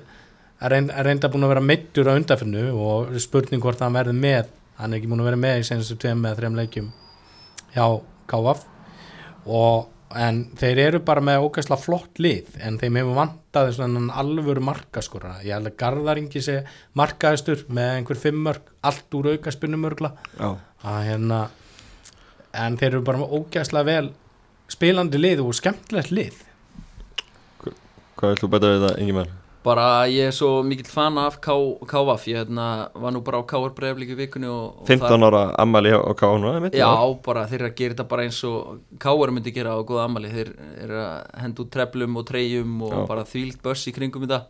er reynd- er reyndar búin að vera meittur á undarfinnu og spurning hvort hann verði með hann er ekki búin að vera með í senstu tveim með þreim leikjum hjá KF og en þeir eru bara með ógæslega flott lið en þeim hefur vantaði svona alvöru markaskora ég held að Garðaringi sé markaðistur með einhver fimm mörg allt úr auka spinnumörgla Já, að hérna en þeir eru bara með ógæslega vel spilandi lið og skemmtilegt lið. Hvað vilt þú bæta við þetta Ingimar? Bara ég er svo mikill fan af K KVF, ég hérna, var nú bara á KR breyflíku vikunni og, og 15 ára ammali á einmitt, Já, bara þeir eru að gera þetta bara eins og Káar myndi gera á góða ammali þeir eru að henda út treflum og treyjum og Já. bara þvílt börs í kringum þetta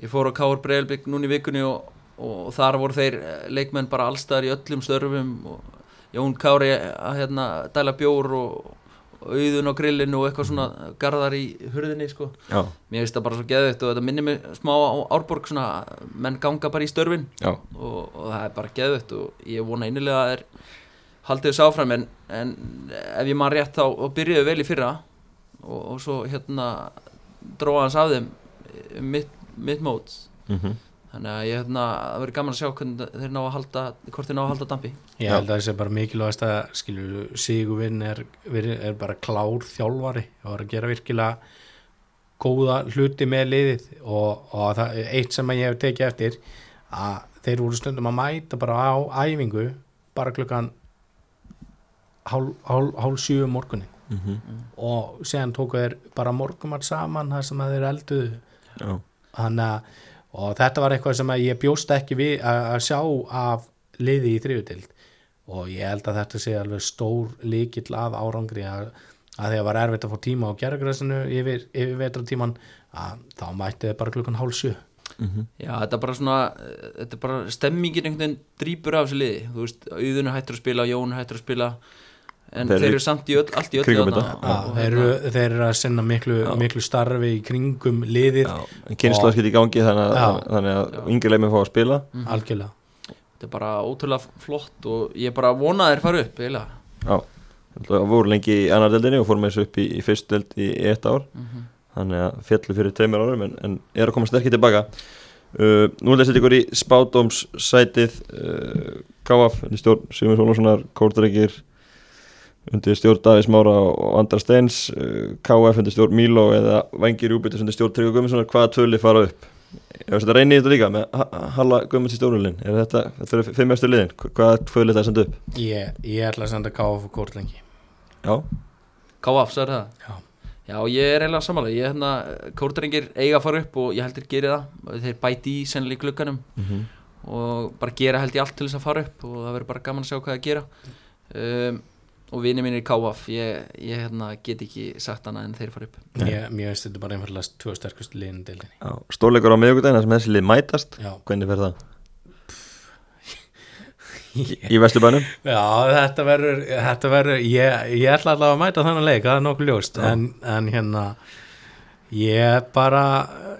ég fór á Breilbygg núna í vikunni og, og þar voru þeir eh, leikmenn bara allstaðar í öllum störfum Jón Kári að hérna dæla bjór og auðun á grillinu og eitthvað svona garðar í hurðinni sko. Já, mér finnst það bara svo geðvitt og þetta minnir mig smá á Árborg svona menn ganga bara í störfin. Og, og það er bara geðvett og ég vona einilega að er haldið þessu áfram en, en ef ég man rétt þá og byrjuðu vel í fyrra og, og svo hérna dróða hans af þeim um mitt, mitt mót. Mhm þannig að ég hérna, það verður gaman að sjá hvernig þeir ná að halda, hvort þeir ná að halda dampi. Ég held að þessi bara mikilvægast að skilju Sigurvinn er, er, bara klár þjálfari og er að gera virkilega góða hluti með liðið og, og það, eitt sem að ég hef tekið eftir að þeir voru stundum að mæta bara á æfingu bara klukkan hálf, hálf, hálf sjö um morgunin mhm, og séðan tóku þeir bara morgumat saman þar sem að þeir elduðu. Já, Hanna, og þetta var eitthvað sem að ég bjóst ekki við að, að sjá af liði í þriðutild og ég held að þetta sé alveg stór líkill af árangri að, að því að var erfitt að fá tíma á gerðagræsinu yfir, yfir vetratíman að þá mætti þið bara klukkan hálf sjö. Mhm. Já, þetta er bara svona, þetta er bara stemmingin einhvern veginn drýpur af þessu liði. Þú veist, auðun hættur að spila, Jón hættur að spila en Þeir þeir eru samt í öll, allt í öllu þeir, hérna- eru, þeir eru að sinna miklu, miklu starfi í kringum en kynnslóðskipt í gangi þannig að, þannig að yngri leimið fá að spila. Algjörlega. Þetta er bara ótrúlega flott og ég bara vona að þeir fara upp eiginlega. Já, það voru lengi í annar deldinni og fórum þessu upp í, í fyrst deld í, eitt ár. Mm þannig að fjallu fyrir tveimur árum en, en er að koma sterkir tilbaka. Uh, Nú er þetta ykkur í spádómssætið uh, KF stjórn Sigur Sólássonar, Kórdreikir undir stjórn Davís Mára og Andra Steins uh, KF undir stjórn Míló eða Vangir Júbitus undir stjórn Tryggur Guðmundssonar hvaða tölu fara upp? Ef þetta reynir þetta líka með Ha- Halla Guðmunds í stjórnulinn er þetta, þetta er fimm eftir liðin Hva- hvaða tölu þetta er sendt upp? Ég, ég ætla að senda KF og Kortlengi Já, KF, sagði það? Já. Já, ég er eiginlega samanlega, ég er hérna, kórdrengir eiga að fara upp og ég heldur geri það, þeir bæti í sennilega í glugganum mm og bara gera held ég allt til þess að fara upp og það verður bara gaman að sjá hvað það gera um, og vinið mínir í KF, ég, ég hérna, get ekki sagt hana en þeir fara upp. Ég, Mér veist þetta bara einfallega tvö sterkustu liðin deildinni. Já, stórleikur á miðugudagina sem þessi lið mætast. Já, Hvernig verður það? Í Vesturbænum? Já þetta verður, þetta verður ég, ég ætla allavega að mæta þannig leik það er nokkuð ljóst. En, en hérna ég bara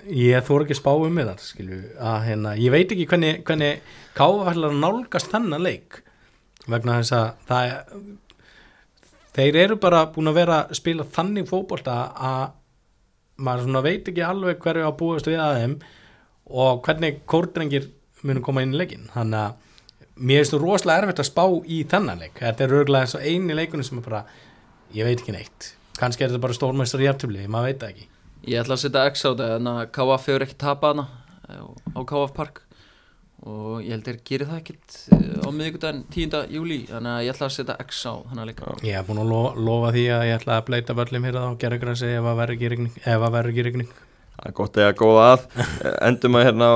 ég þóra ekki að spá um það skilju, að hérna, ég veit ekki hvernig, hvernig Káfa ætlar að nálgast þennan leik vegna þess að það er þeir eru bara búin að vera að spila þannig fótbolta að maður veit ekki alveg hverju að búast við að þeim og hvernig kórdrengir munum koma inn í leikin þannig að mér finnst þú rosalega erfitt að spá í þennan leik. Þetta er örgulega eins og eini leikunum sem er bara ég veit ekki neitt. Kannski er þetta bara stórmæstar í hjartöfli, maður veit það ekki. Ég ætla að setja X á þetta en að KF hefur ekki tapað hana eh, á KF Park og ég held þeir gerir það ekkit eh, á miðvikudaginn 10. júli þannig að ég ætla að setja X á þannig að leika. ég hef búin að lofa, lofa því að ég ætla að bleita völlum hér á gerðugrassi ef að verður ekki að rigning. Það er gott eða góða að. Endum að hérna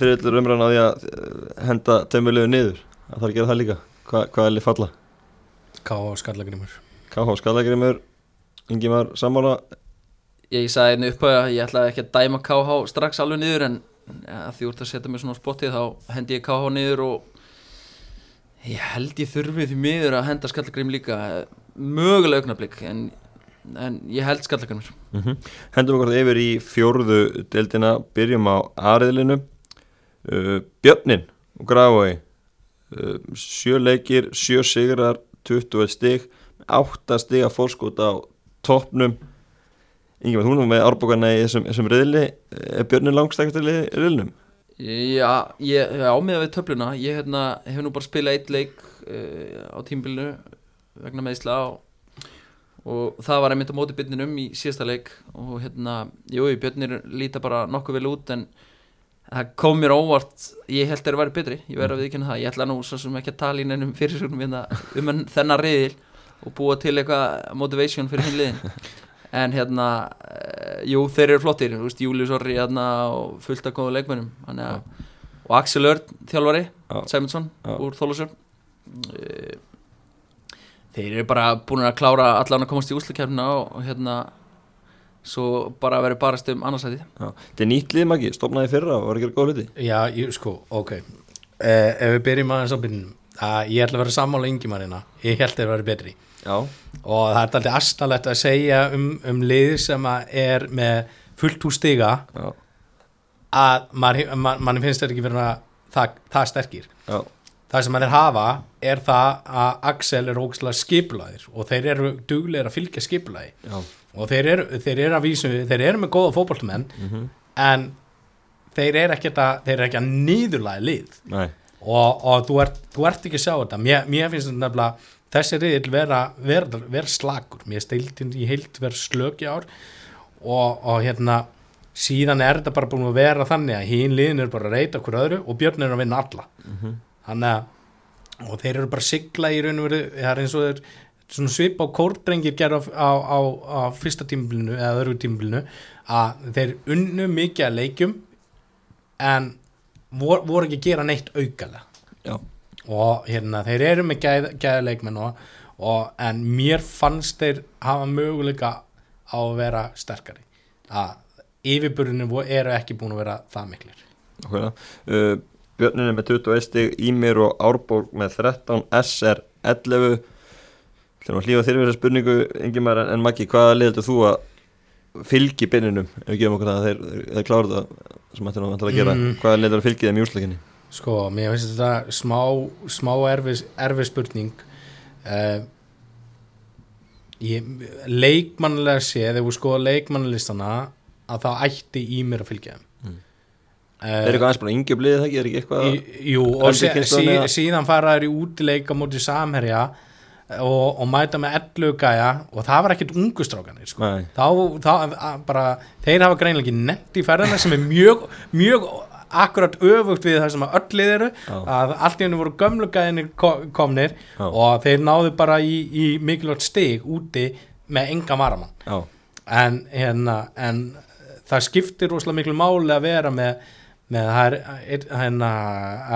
fyrirlur umræðan á því að eh, henda tömulegu niður. Það þarf að gera það líka. Hva, Hvað er lið falla? Ká á skallagrimur KH Skallagrimur Ingimar Sammála? Ég sagði einu upp að ég ætla ekki að dæma KH strax alveg niður en ja, því úr að setja mig svona á spottið þá hendi ég KH niður og ég held ég þurfi því miður að henda skallagrim líka mögulega augnablík en, en ég held skallagrimur. mm -hmm. Hendum okkur yfir í fjórðu deildina Byrjum á aðriðlinu uh, Björnin og Grafói uh, Sjö leikir, sjö sigrar 21 stig 8 stig að fórskot á toppnum Ingimar, hún er með árbókarna í þessum, þessum riðli? Er Björnin langstækast í riðlinum? Já, ég, á með við töfluna. Ég hérna, hef nú bara spilað eitt leik uh, á tímbilinu vegna meðsla og, og það var einmitt á móti byrninum í síðasta leik og hérna, jú, björnir líta bara nokkuð vel út en það kom mér óvart. Ég held þeir væri betri, ég verði að viðkynna það. Ég ætla nú svo sem ekki að tala í neinum fyrirsögnum hérna, um en- þennan riðil og búa til eitthvað motivation fyrir hinn liðin en hérna uh, jú, þeir eru flottir, þú veist, Július Orri hérna, og fullt af góða leikmennum þannig að og Axel Örn, þjálfari Já. Sæmundsson Já. úr Þólusjörn uh, þeir eru bara búin að klára allan að komast í úslikefnina og, hérna svo bara verið barast um annarsæti Já. Þetta er nýtt lið magi, stopnaði í fyrra og var að gera góð hluti? Já, ég, sko, ok. Eh, ef við byrjum aðeins á byrjunum. Að ég ætla að vera sammála yngimarina ég held þeir verið betri Já, og það er alltaf astanlegt að segja um, um lið sem er með fullt úr stiga já, að mann man, man finnst þetta ekki vera það, það sterkir. Já, það sem hann er hafa er það að Axel er ógæslega skipulaðir og þeir eru duglegir að fylgja skipulaði já, og þeir eru, þeir eru að vísu þeir eru með góða fótboltmenn mhm, en þeir eru ekki að ekki að nýðurlæði lið. Nei. Og, og þú, ert, þú ert ekki að sjá þetta. Mér, mér finnst þetta nefnilega þessi riðil vera, vera, vera slagur mér steildin í heilt vera slök í ár. Og, og hérna síðan er þetta bara búin að vera þannig að hín liðin er bara að reyta okkur öðru og björn er að vinna alla. Þannig að og þeir eru bara sigla í raun og veru það er eins og þeir svip á kórdrengir gerða á, á, á fyrsta tímbilinu eða öðru tímbilinu að þeir unnu mikið að leikjum en vor, voru ekki að gera neitt aukalega. Já, og hérna þeir eru með gæð, gæða leikmenn og, og en mér fannst þeir hafa möguleika á að vera sterkari. Að yfirburðinu eru ekki búin að vera það miklir. Okkur uh, Björnin er með 21 stig, Ímir og Árborg með 13, SR 11 Þegar að hlýfa þér við þessa spurningu Ingimar en, en Maggi, hvaða liðeldur þú að fylgi byrninum ef við gefum okkur það að þeir, þeir klára það sem ættir að, gera. Mm. hvaða liðeldur að fylgi þeim í úrslækinni Sko, mér finnst þetta smá, smá erfis, erfis spurning. Uh, ég, leikmannilega sé þegar við skoða leikmannalistana að það ætti í mér að fylgja þeim. Mm. Eh, Er eitthvað aðeins bara yngi bliðið það ekki, er ekki eitthvað í, Jú, og sí, sí, síðan fara þær í útileika mútið samherja og, og mæta með ellu gæja og það var ekkert ungustrákanir sko. Þá, þá að bara, þeir hafa greinlega ekki nett í ferðina sem er mjög, mjög akkurat öfugt við það sem að öll lið eru Já. að allt í hennu voru gömlu gæðinir komnir Já. og þeir náðu bara í, í mikilvægt stig úti með enga varamann en, hérna, en það skiptir rosalega miklu máli að vera með, með það er, hérna,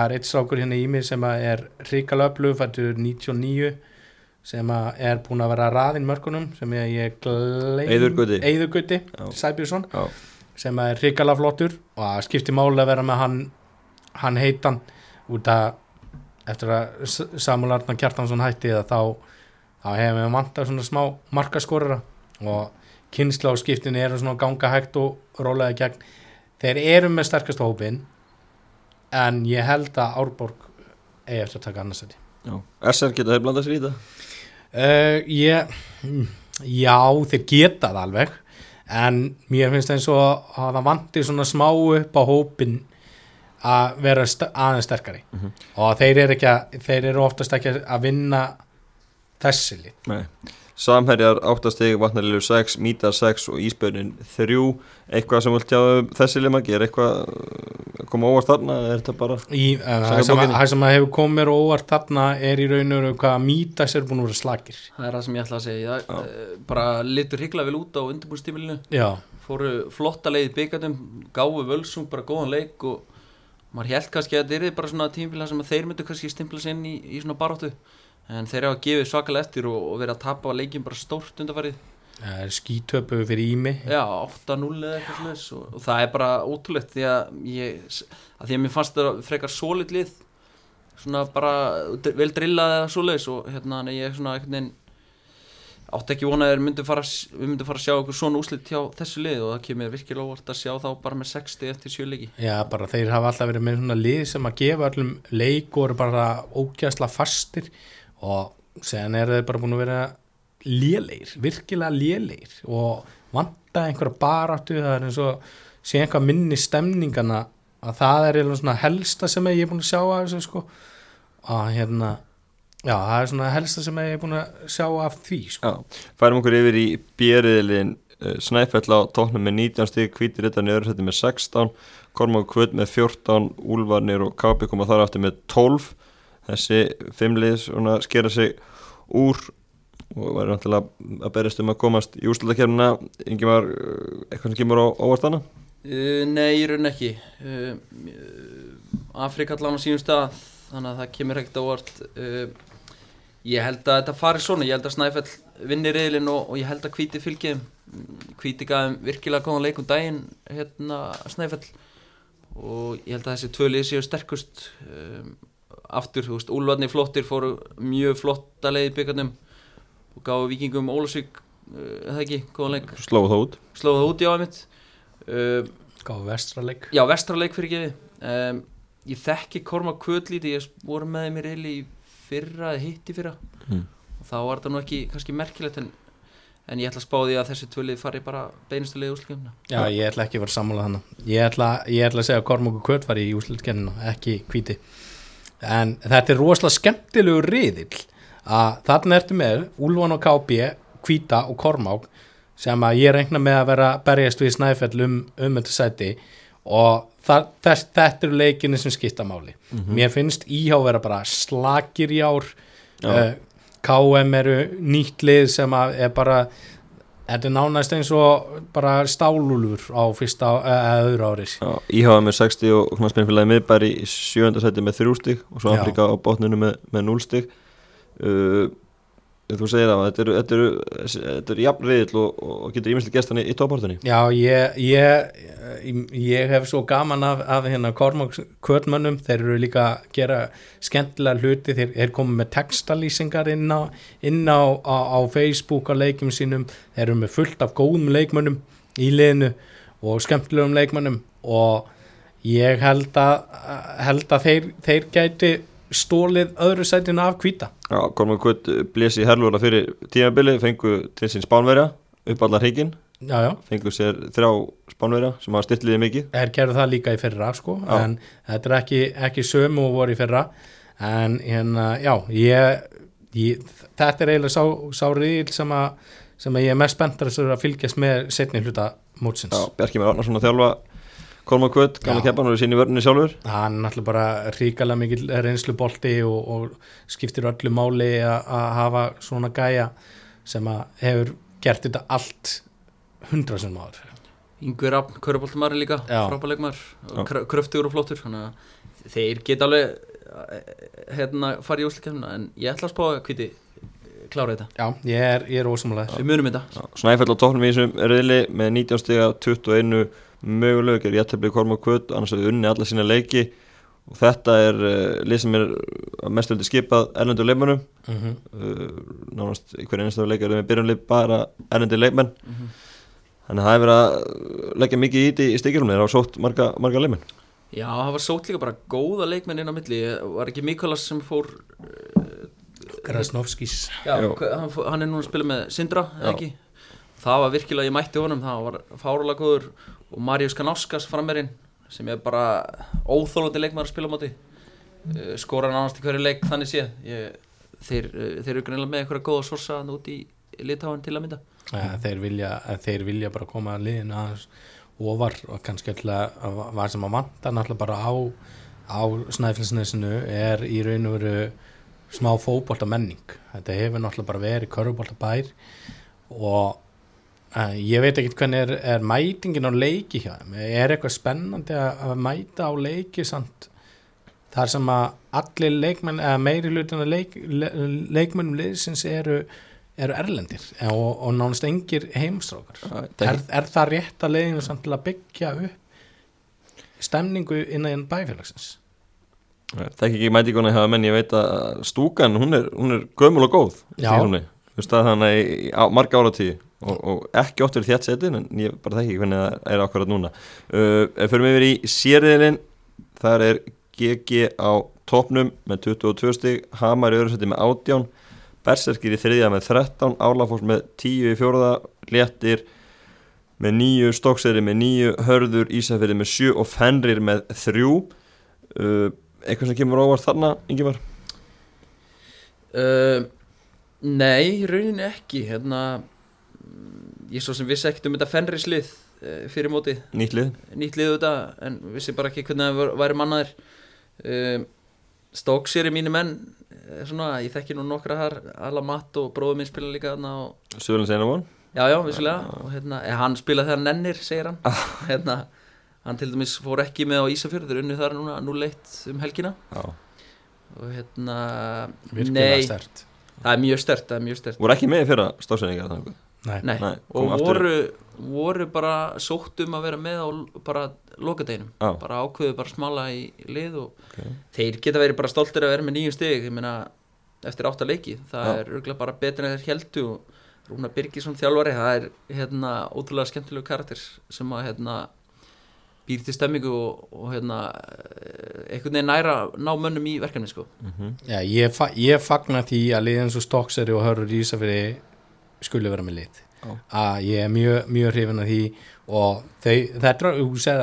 er eitt strákur hérna í mig sem að er hrikalega öflug fættur 99 sem að er búin að vera raðinn mörkunum sem ég, Gauti, Já. Sæbjörnsson já, sem er hrikalega flottur og það skiptir máli að vera með hann hann heitan. Út að eftir að Samuel Arnar Kjartansson hætti það þá, þá hefum við vantað svona smá markaskorara og kynsla á skiptinu eru svona ganga hægt og rólega gegn. Þeir eru með sterkast hópin en ég held að Árborg eigi eftir að taka annars þetta já. SR geta þeir blandað sér í þetta Uh, ég, já, þeir geta það alveg en mér finnst eins og að það vantir svona smá upp á hópin að vera st aðeins sterkari Mhm. og þeir eru, ekki að, þeir eru oftast ekki að vinna þessi lið Nei. Samherjar 8 stig, Vatnarlilu 6, Mítar 6 og Ísbjörnin 3 eitthvað sem vilt hjá þessi limagi er eitthvað að koma óvart þarna eða er þetta bara í, Samkvæmt það, sem að, hefur komið mér óvart þarna er í raun og veru hvað mítas er búin að vera slakir. Það er það sem ég ætla að segja. Það, uh, Bara litur hyggla vel út á undirbúrstímilinu já, Fóru flotta leið í byggandum Gáfu völsung, bara góðan leik Og maður held kannski að þetta er bara svona tímbil þar sem þeir myndu kannski stimpla sig inn í, í svona baróttu En þeir hafa gefið svakalega eftir og, og verið að tapa leikin bara stórt undarfarið það er skítöpu fyrir ími. Já, 8-0 eða eitthvað slags og, og það er bara ótrúlegt því að ég, að því að mér fannst það frekar solid lið. Svona bara vel drillað eða svoleiðis og hérna ég svona einhvern veginn átti ekki vonað að þeir myndu fara, við myndum fara að sjá eitthvað svona úslit hjá þessu lið og það kemur virkilega óvart að sjá þá bara með 60 eftir sjöleiki Já, bara þeir hafa alltaf verið með svona lið sem að gefa öllum leik og eru bara ógæsla fastir og sen eru þeir bara búin að vera lélegir, virkilega lélegir. Og vanta einhverja baráttu það er eins og sé einhvað minni stemningana að það er helsta sem ég er búin að sjá af þessu sko. Að hérna já, það er svona helsta sem ég er búin að sjá af því sko. Já, færum okkur yfir í bjeriðilin uh, Snæfell á tóknum með 19 stig, Hvítir Rittar niður þetta með 16, Kormák Kvöld með 14, Úlfarnir og Kápi koma þar aftur með 12 þessi fimmlið skera sig úr og væri náttúrulega að berjast um að komast í úrslutakefnina var eitthvað sem kemur á óvart hana uh, Nei, í raun ekki. Uh, Afrika allan á sínum stað þannig að það kemur ekkert á óvart. Uh, Ég held að þetta fari svona. Ég held að Snæfell vinni reyðlinn og, og ég held að Hvíti fylgi þeim. Hvíti gæðum virkilega góðan leik um daginn hérna Snæfell. Og ég held að þessi tvö lið séu sterkust. Um, aftur, þú veist, Úlfarni flottir fóru mjög flotta leið í byggarnum og gáðu vikingum Ólasvík uh, eða ekki, góðan leik? Slóðu það út. Slóðu það út í ámitt uh, gáðu vestraleik Já, vestraleik fyrir gefi um, Ég þekki Korma Kvöldlíti Ég voru með þeim í reyli í fyrra eða hitt í fyrra. Mm. og þá var þetta nú ekki kannski merkilegt en, en ég ætla að spá því að þessi tvölið fari bara beinustu leið úrslutkefna Já, ég ætla ekki að vera sammála þannig ég ætla, ég ætla að segja að Kormóku Kvöt var í úslutkennina, ekki hvíti en þetta er rosalega skemmtilegu riðill að þarna ertu með Úlfan og KB, hvíta og Kormák sem að ég reikna með að vera berjast við snæfell um, um þetta sæti. Og það, þess, þetta eru leikinni sem skipta máli. Mér finnst íhá vera bara slakir í ár. Uh, KM eru nýtt lið sem að er bara þetta er nánæst eins og bara stálúlur á fyrsta eða öðru ári Já, Íháða með 60 og knaspinfélagi miðbæri í sjönda seti með þrjú stig og svo. Afrika á botninu með, með 0 stig uh, þú segir það þetta eru, þetta eru, þetta eru jafn reyðil og, og getur ímyndslega gestan í, í toppartunni Já, ég, ég, ég hef svo gaman af, af hérna Kormáks kvötmönnum, þeir eru líka að gera skemmtilega hluti, þeir er komið með textalýsingar inn á, inn á, á, á Facebook á leikjum sínum, þeir eru með fullt af góðum leikmönnum í liðinu og skemmtilegum leikmönnum. Og ég held að, held að þeir, þeir gæti stólið öðru sætinu af kvíta Já, Kormur Kvöt blési herlúra fyrir tímabili, fengu til sín spánverja upp allar já, fengu sér þrjá spánverja sem hafa styrliði mikið. Er gerðu það líka í fyrra sko, Já. en þetta er ekki, ekki sömu og voru í fyrra. En hérna, já ég, ég, þetta er eiginlega sá, sá riðil sem sem að ég er mest spenntar að fylgjast með setni hluta mótsins. Já, Bjarki Mér Arnarsson að þjálfa Kvöt, gamla Já. keppan og er sín í vörninni sjálfur. Hann er náttúrulega bara ríkalega mikil reynslu bolti og, og skiptir öllu máli að að hafa svona gæja sem að hefur gert þetta allt hundra sem áður Yngvi Raffn, Köruboltumar líka, frábæleikmar kröftugur og flottur þannig að þeir geta alveg eh, hérna farið í úslikefna en ég ætla að spá að hviti klára þetta, já, ég er, ég er ósamlega við munum þetta. Já, Snæfell á toppnum í þessum riðli með 19 stiga 21 mögulegu gerði jættefli Kormur Kvöt annars hefur unni alla sína leiki og þetta er uh, lið sem er heldur skipað erlendu leikmennum mm -hmm. uh, nánast í hverju einasta leikar með byrjunlið bara erlendi leikmenn Mhm. þannig að það hefur verið að leggja mikið í þetta í stíkjum þeir hafa sótt marga, marga leikmenn Já, það var sótt líka bara góða leikmenn inn á milli var ekki Mikolas sem fór Krasnovskis já, Jú. hva- hann, fór, hann er núna að spila með Sindra, eða Já. ekki það var virkilega, ég mætti honum, það var fárulega góður og Marius Kanáskas frammerinn sem er bara óþólandi leikmaður að spila á móti. Uh, skora nánast í hverju leik þannig séð. Ég, þeir, uh, þeir eru greinlega með einhverja góða sorsa út í litáin til að mynda. Ja, þeir, vilja, þeir vilja bara koma að liðinu aðeins ofar og kannski alltaf að hvað sem að vanta náttúrulega bara á, á snæfilsnesinu er í raun og veru smá fótbolta menning þetta hefur náttúrulega bara verið körfubolta bær og ég veit ekki hvernig er, er mætingin á leiki hjá þeim, er eitthvað spennandi að, að mæta á leiki samt? Þar sem að allir leikmenn, eða meiri hlutin að leik, le, leikmennum liðsins eru, eru erlendir og, og nánast engir heimstrákar. Er, er það rétt að leiðinu samt til að byggja upp stemningu innan bæfélagsins? Það ekki ekki mætinguna hjá menn, ég veit að stúkan, hún er, hún er gömul og góð í Já. Stígholmi. Þú veist að þannig á, marga áratíði og, og ekki oft verið þétt setin en ég bara þekki ekki hvernig það er akkurat núna. Uh, Ef fyrir mig yfir í sérriðilinn þar er GG á topnum með 22 stig Hamar í öðru seti með 18 Berserkir í þriðja með 13 Álafors með 10 í fjóraða Léttir með 9 Stokkseri með 9 Hörður Ísafirði með 7 og Fenrir með 3 uh, eitthvað sem kemur óvart þarna, Ingimar? Uh, Nei, í rauninni ekki. Hérna ég svo sem vissi ekkert um þetta fennrislið uh, fyrir móti nýtt lið. Nýtt liðu þetta en vissi bara ekki hvernig það væri mannaðir. Um, Stokes er í mínu menn eh, svona, ég þekki nú nokkra þar Alla Matt og bróður minn spila líka þarna og Söðurlands einu von Já, já, vissulega. Og hérna, eh, hann spila þegar nennir, segir hann. Hérna, hann til dæmis fór ekki með á Ísafjörður unnu þar núna 0-1 um helgina. Já. og hérna virkilega nei, stert það er mjög stert, það er mjög stert voru ekki með fyrir stofsendingar Nei. Nei, Nei, og kom aftur. voru, voru bara sótt um að vera með á bara lokadeginum, Já. bara ákveðu bara smala í lið og Ok. þeir geta verið bara stoltir að vera með nýjum stig ég meina, eftir átta leiki það Já. er örgulega bara betur en þeir heldu og Rúna Birgisson þjálfari það er hérna ótrúlega skemmtilegu karakter sem að hérna býr til stemmingu og, og hérna eh, einhvern veginn næra ná mönnum í verkefni sko Mhm. Já, ég, fa ég fagna því að liðin svo Stokkseri og Hörur Ísafiri skuli vera með Já. að ég er mjög, mjög hrifin af því og þau, þetta er,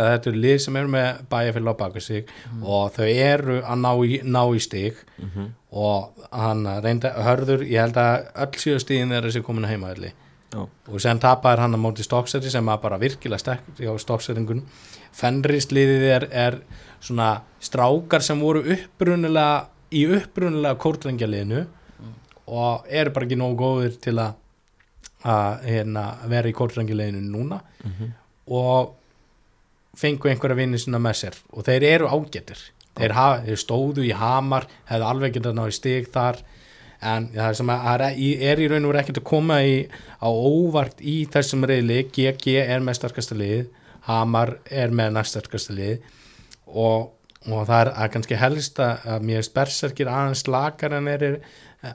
að þetta er lið sem eru með bæjarfélag á baka sig og þau eru að ná í, ná í stig Mhm. og hann reynda, Hörður, ég held að öll síðu stigin er þessi komin að heimaðli Já. og sem tapaði hann á móti Stokkseri sem var bara virkilega sterk á Stokkseringun Fenrisliðið er, er svona strákar sem voru upprunulega í upprunulega kórdrengjaliðinu og eru bara ekki nógu góðir til að að hérna, vera í kórdrengjaliðinu núna Mhm. og fengu einhverja vinni sinna með sér og þeir eru ágættir þeir, hafa, þeir stóðu í hamar hefðu alveg getað ná í stig þar en það sem að, að er, í- er í raun og veru ekkert að koma í, á óvart í þessum reyðli GG er með sterkasta lið Hamar er með næst sterkasta lið og, og það er að kannski helst að, mér sperserkir aðeins lakar en er,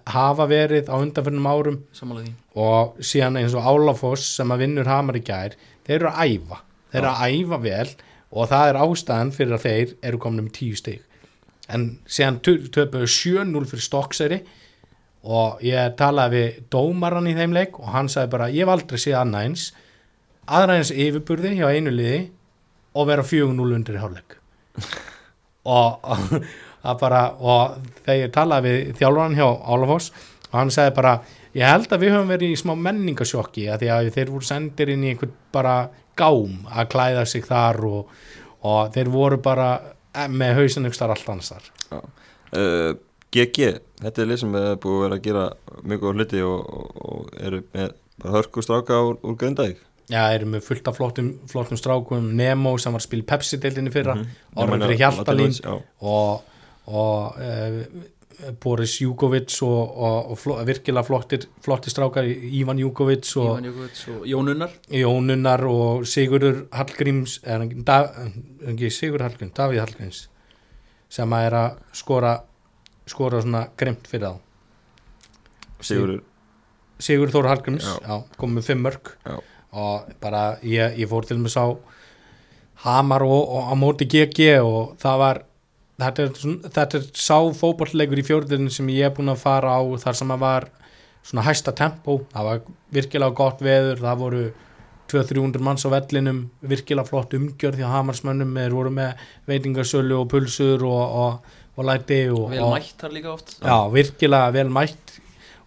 hafa verið á undanförnum árum. Samanlega og síðan eins og Álafoss sem að vinnur Hamar í gær þeir eru að æfa. Þeir eru að æfa vel og það er ástæðan fyrir að þeir eru komin með 10 stig. En síðan töpuðu 7-0 fyrir Stokkseri og ég talaði við dómaran í þeim leik og hann sagði bara ég hef aldrei séð annað eins aðra eins yfirburði hjá einu liði og vera 4-0 undir í hálfleik og, bara, og þegar ég talaði við þjálfran hjá Álafoss og hann sagði bara ég held að við höfum verið í smá menningasjokki að því að þeir voru sendir inn í einhvern bara gám að klæða sig þar og, og þeir voru bara með hausin ykkur starf allt annars þar uh, GG, þetta er lið sem er búið að vera að gera mjög góð hluti og, og, eru með bara hörku stráka úr, úr Grindavík Já, eru með fullt af flottum, flottum strákum. Nemo sem var að spila Pepsi-deildinni fyrra. Mm Mhm. Orður Hjaltalín. og, og uh, Boris Júkovic og, og, og virkilega flottir, flottir strákar. Ívan Júkovic og Jónunnar Jónunnar og Sigurður Hallgríms er hann ekki, da, ekki Sigurður Hallgríms, Davíð Hallgríms sem að er að skora skora svona gremt fyrir þá. Sigurður. Sigurður Þór Hallgríms, Já. já, kom með fimm mörg Já. Og bara ég, ég fór til með sá Hamar og, og á móti GG og það var þetta er, þetta er sá fótballleikur í fjórðinu sem ég er búin að fara á þar sem að var svona hæsta tempó það var virkilega gott veður það voru 200-300 manns á vellinum virkilega flott umgjörð því að Hamarsmönnum. Er voru með veitingasölu og pulsur og, og, og læti og, vel og, mætt þar líka oft. Já, virkilega vel mætt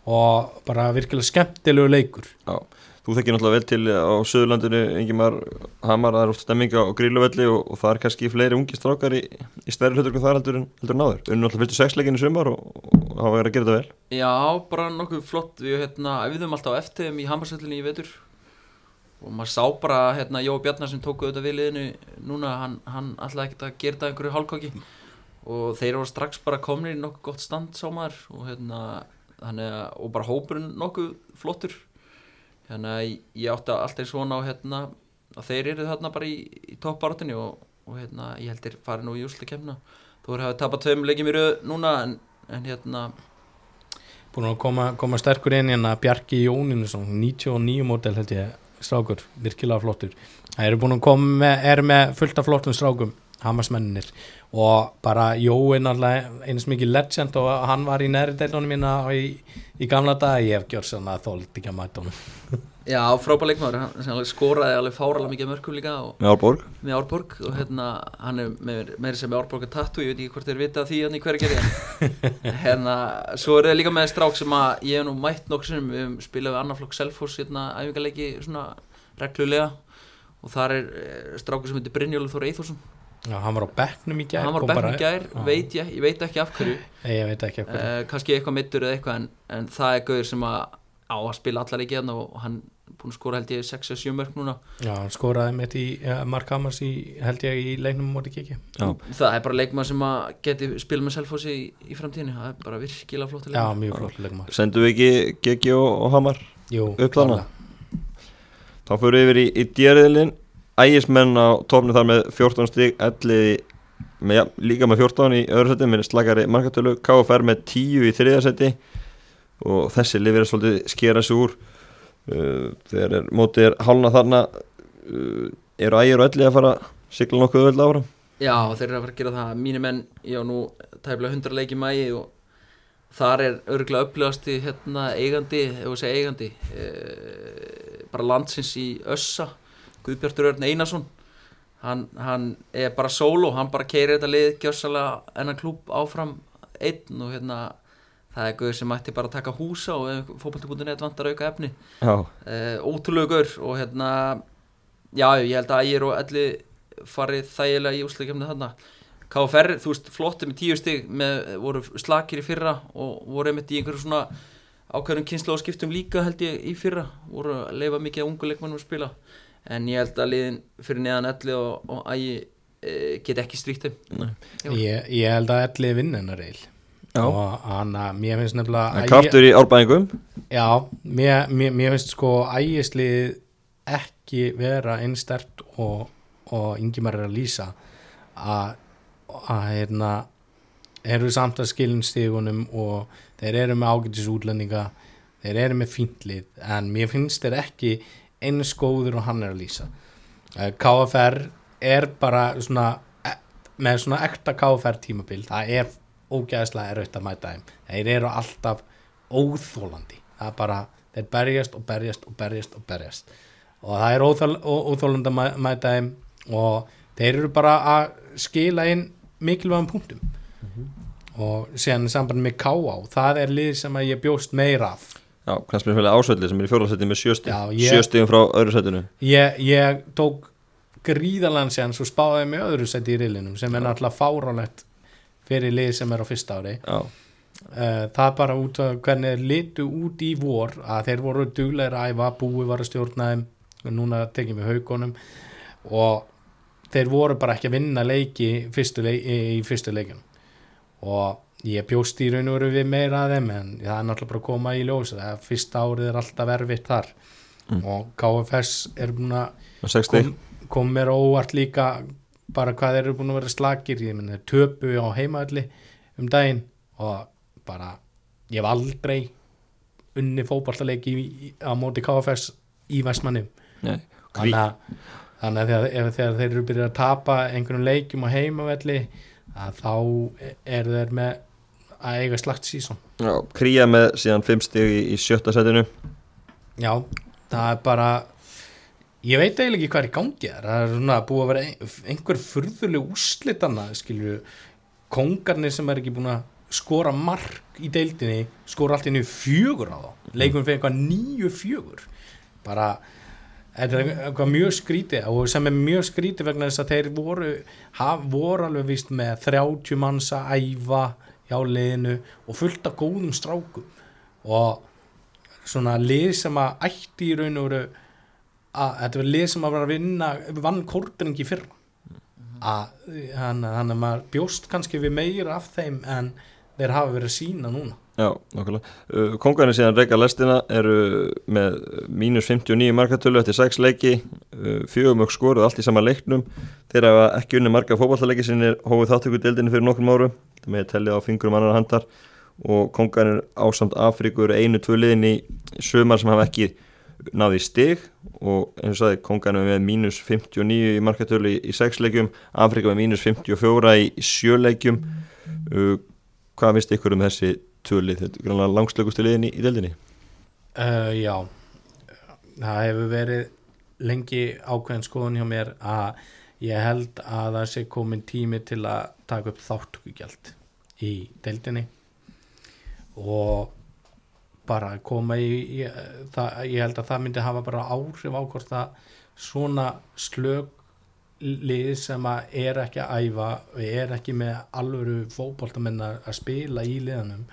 og bara virkilega skemmtilegu leikur. Já, þú þekkir náttúrulega vel til á Suðurlandinu, Ingimar Hamar, það er oft stemming á gríluvelli og, og það er kannski fleiri ungi strákar í, í stærri hlutur þar heldur en, heldur en áður. Unnu náttúrulega fyrstu sexleikin í sumar og, hafa verið að gera þetta vel. Já, bara nokkuð flott. Við hérna, æfðum alltaf á eftir í Hammarsöllinni í vetur. Og maður sá bara hérna Jói Bjarnar sem tóku auðvitað við liðinu núna, hann, hann alltaf ekkert að gera þetta einhverju hálfkóki og þeir voru strax bara komnir í nokkuð gott stand sá maður. Og hérna að, og bara hópurinn nokkuð flottur þannig að ég átti alltaf svona á hérna að þeir eru þarna bara í, í toppbaratunni og, og hérna ég held þeir fari nú í úsli kemna þú voru hafið tapað tveim leikjum í röð núna en, en hérna búin að koma, koma sterkur inn hérna Bjarki Jóninu, 99 mótel held ég, strákur, virkilega flottur. Það eru búin að koma með, er með fullt af flottum strákum, Hamarsmenninir og bara Jóin alltaf eins mikið legend og hann var í næri deilunum mína í, í gamla dag ég hef gjörð svona þóld ekki að mæta honum. Já, frábær leikmaður, hann sem alveg skoraði alveg fáralega mikið af mörkum líka og, Með Árborg. með Árborg og hérna, hann er með, meiri sem með Árborg að tattu, ég veit ekki hvort þeir vita af því hann í hverja gerði. Hérna, svo er það líka með strák sem að ég hef nú mætt nokkur sem við höfum spilað við annarflokk Selfoss hérna, æfingarleiki svona reglulega. Og þar er eh, strákur sem heitir Brynjólu Þór Eithússon Já, hann var á bekknum í gær hann var bekknum bara- í gær, veit ég, ég veit ekki af hverju. Nei, ég veit ekki hvað uh, kannski eitthvað mittur eða eitthvað en, en það er gauður sem að á að spila allar leikið hérna og hann búin að skora held ég 6-7 mörg núna. Já, hann skoraði mitt í ja, Mark Hammars í, held ég í leiknum móti kiki. Já. það er bara leikmaður sem að geti spila með Selfossi í, í framtíðinu, það er bara virkilega flott Já, mjög flott leikmar Sendum við ekki GG og, og Hamar? Jú. Þá fyrir við yfir í, í djeriðlinn. Ægismenn á topnu þar með 14 stík, elliði með, ja, líka með 14 í öðru seti, með slagari markatölu, KFR með 10 í þriða seti og þessi lifir er svolítið skera sig úr. Uh, þegar er, mótið er hálna þarna, uh, eru ægir og ellið að fara að sigla nokkuð öll áfram? Já, þeir eru að fara að gera það Mínu menn, ég á nú tæfla 100 leiki mægi og þar er örgulega upplifasti hérna eigandi, eigandi e, bara landsins í Össa Guðbjartur Örn Einarsson hann, hann er bara solo, hann bara keirir þetta lið gjössalega enn klúb áfram einn og hérna það er guður sem mætti bara taka húsa og fótbolti.net vantar auka efni. Uh, ótrúlega gaur og hérna já, ég held að ég er og elli farið þægilega í úsleikefni þarna. KFR, þú veist, flottir með tíu stig með, voru slakir í fyrra og voru einmitt í einhverju svona ákveðnum kynslu og skiptum líka held ég í fyrra. Voru að leifa mikið að ungu leikmannum að spila en ég held að liðin fyrir neðan elli og, og ægi e, get ekki stríkt þeim Já. ég, ég held að ellið vinn hennar reil Já. og hann að mér finnst nefnilega kraftur í árbæðingum. Já, mér, mér, mér finnst sko ægislið ekki vera einstert og, og Ingimar er að lýsa að, að hérna eru samt að skilin stígunum og þeir eru með ágætis útlendinga þeir eru með fíntlið en mér finnst þeir ekki eins góður og hann er að lýsa. Eh, KFR er bara svona e- með svona ekta KFR tímabil það er ógæðslega erfitt að mæta þeim. Þeir eru alltaf óþólandi það er bara, þeir berjast og berjast og berjast og berjast. Og það er óþól, ó, óþólandi að mæ- mæta þeim og þeir eru bara að skila inn mikilvægum punktum. Og síðan samband með K.A. það er lið sem að ég bjóst meira af Já, með ásvelli sem er í fjórðarsætti með ég- Sjöstigum frá öðru sættinu ég, ég tók gríðalan sér svo spáði með öðru seti í rilinum sem er náttúrulega fáránlegt fyrir lið sem er á fyrsta ári. Já, uh, það er bara út af hvernig litu út í vor að þeir voru duglegir að æfa búi var að stjórna þeim núna tekjum við haugunum og þeir voru bara ekki að vinna leiki fyrstu leik, í fyrstu leikunum og ég bjóst í raun og veru við meira að þeim en það er náttúrulega bara að koma í ljós það fyrsta árið er alltaf erfitt þar. Og KFS er búin að kom, kom mér óvart líka bara hvað þeir eru búin að vera slagir ég menn þeir töpu á heimaðalli um daginn og bara ég hef aldrei unni í- á móti KFS í kví, þannig að, þannig að þegar, þegar þeir eru byrjað að tapa einhvernum leikjum á heimavelli að þá er þeir með að eiga slagt sísón já, kría með síðan fimm stig í, í sjötta sættinu Já, það er bara ég veit eiginlega ekki hvað er í gangi það er svona búið að vera ein, einhver furðuleg úrslitana skilju kongarnir sem er ekki búin að skora mark í deildinni skora allt inn í fjögur á þá. Leikum fyrir eitthvað nýju fjögur. Bara þetta er eitthvað mjög skrítið og sem er mjög skrítið vegna þess að þeir voru, haf, voru alveg víst með 30 manns að æfa hjá liðinu og fullt af góðum strákum og svona lið sem að ætti í raun og veru að þetta var lið sem að vera að vinna vann kórdringi fyrra að hann, hann að maður bjóst kannski við meira af þeim en þeir hafa verið að sína núna Já, nokkulega. Uh, Kongarnir síðan reyka lestina eru með mínus 59 markatölu eftir 6 leiki, uh, fjögumök skoruð allt í sama leiknum. Þeir hafa ekki unni marga fótballaleiki sinni hófið þáttöku deildinni fyrir nokkrum árum. Það með tellið á fingurum annar handar og Kongarnir ásamt Afríku eru einu tvö liðin í sömar sem hafa ekki náði stig og eins og sagði Kongarnir með mínus 59 í markatölu í, í 6 leikjum, Afríka með mínus 54 í 7 leikjum. Uh, hvað finnst ykkur um þessi tvölið, þetta er grannlega langslökustu liðin í, deildinni. Uh, Já. Það hefur verið lengi ákveðin skoðun hjá mér að ég held að það sé komin tími til að taka upp þáttökugjald í deildinni og bara koma í, í það, ég held að það myndi hafa bara áhrif á hvort það svona slög lið sem að er ekki að æfa og er ekki með alvöru fótboltamenn að að spila í liðanum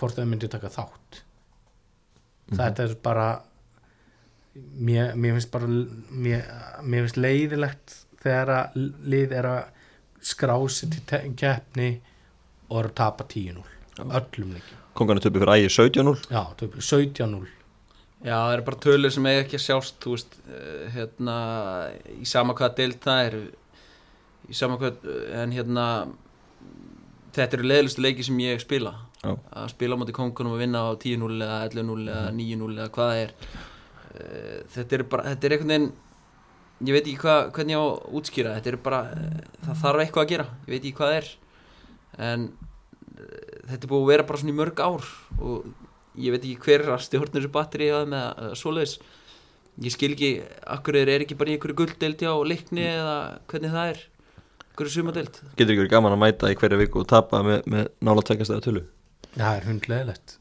hvort þau myndi taka þátt. Þetta er bara mér, mér finnst bara mér, mér finnst leiðilegt þegar að lið er að skrási til keppni og eru að tapa 10-0 öllum leikjum Kongarnir töpu fyrir ægi 17-0 já, töpu 17-0 Já, það eru bara tölur sem eiga ekki að sjást, þú veist, eh, hérna, í sama hvað deild það er, í sama hvað, en hérna, þetta eru leiðlustu leiki sem ég spila. Já. Að spila á móti kongunum og vinna á 10-0 eða 11-0 eða 9-0 eða hvað það er. Eh, Þetta er bara, þetta er einhvern veginn, ég veit ekki hvað, hvernig ég á að útskýra, þetta er bara, eh, það þarf eitthvað að gera, ég veit ekki hvað það er, en eh, þetta er búið að vera bara svona í mörg ár og ég veit ekki hver er að stjórna þessu batteri eða með svoleiðis. Ég skil ekki, akkur er, er ekki bara í einhverju gulddeldi á leikni eða hvernig það er. Einhverju sumadeld Getur ekki verið gaman að mæta í hverja viku og tapa með, með nála tveggjastæða tölu? Það er hundleðilegt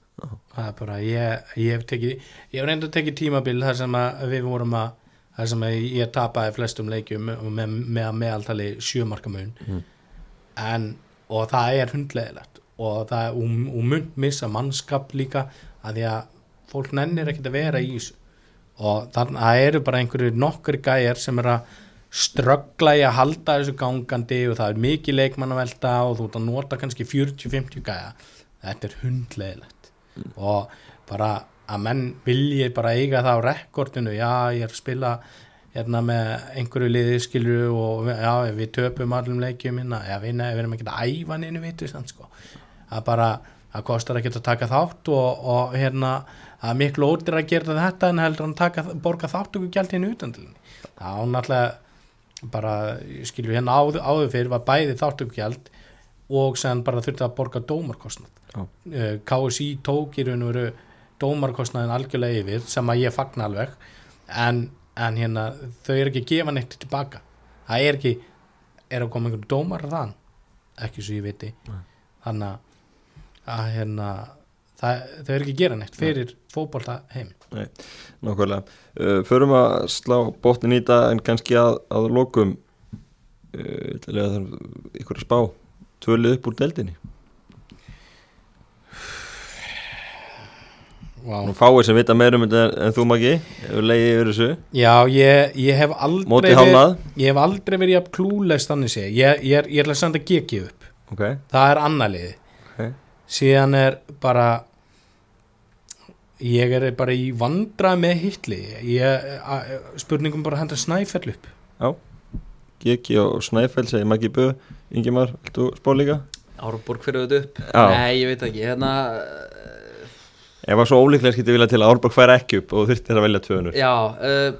það er bara, ég, ég hef tekið ég hef reynda að tekið tímabil þar sem við vorum að þar sem ég tapaði flestum leikjum með, með að meðaltali sjömarkamun Mm. en, og það er hundleðilegt og það er, og mun missa mannskap líka að því að fólk nennir ekkert að vera í þessu. Og þannig að það eru bara einhverju nokkri gæjar sem er að ströggla í að halda þessu gangandi og það er mikið leikmann að velta og þú ert að nota kannski 40-50 gæja. Þetta er hundleðilegt og bara að menn vilji bara eiga það á rekordinu. Já ég er að spila hérna með einhverju liði skilju og já við töpum allum leikjum hérna, já við, nei, við erum ekki að æfa neinu vitu þannig sko. Það bara, það kostar ekki að taka þátt og, og hérna það er miklu ótir að gera þetta en heldur hann taka, borga þáttöku gjald hérna utan til það á náttúrulega bara, skilju hérna áður, áður fyrir var bæði þáttökugjald og sem bara þurfti að borga dómarkostnað. Já. uh, KSI tók í raun og veru dómarkostnaðin algjörlega yfir sem að ég fagna alveg en, en hérna þau eru ekki að gefa neitt tilbaka. Það er ekki, er að koma einhvern dómar þann, ekki svo ég viti. Nei. þannig að- hérna það, þau eru ekki að gera neitt fyrir fótbolta heim Nákvæmlega. Uh, förum að slá botnin í þetta en kannski að, að lokum uh, það er ykkur að spá tvölið upp úr deildinni. wow. Nú fáið sem vita meira um þetta en, en þú maki, hefur leiðið yfir þessu. Já, ég, ég hef aldrei verið- ég hef aldrei verið jafn klúleist þannig sé ég, ég, er, ég ætla að GG upp Ok, það er annar liði ok. síðan er bara ég er bara í vandra með hitli ég, spurningum bara að henda snæfell upp Geki og Snæfell segir Maggi Bö, Ingemar, viltu spá líka? Árborg fyrir þetta upp Já. Nei, ég veit ekki Hérna, Ef það svo ólíklega skilti vilja til að Árborg færa ekki upp og þurftir að velja tvöðunur. já, uh,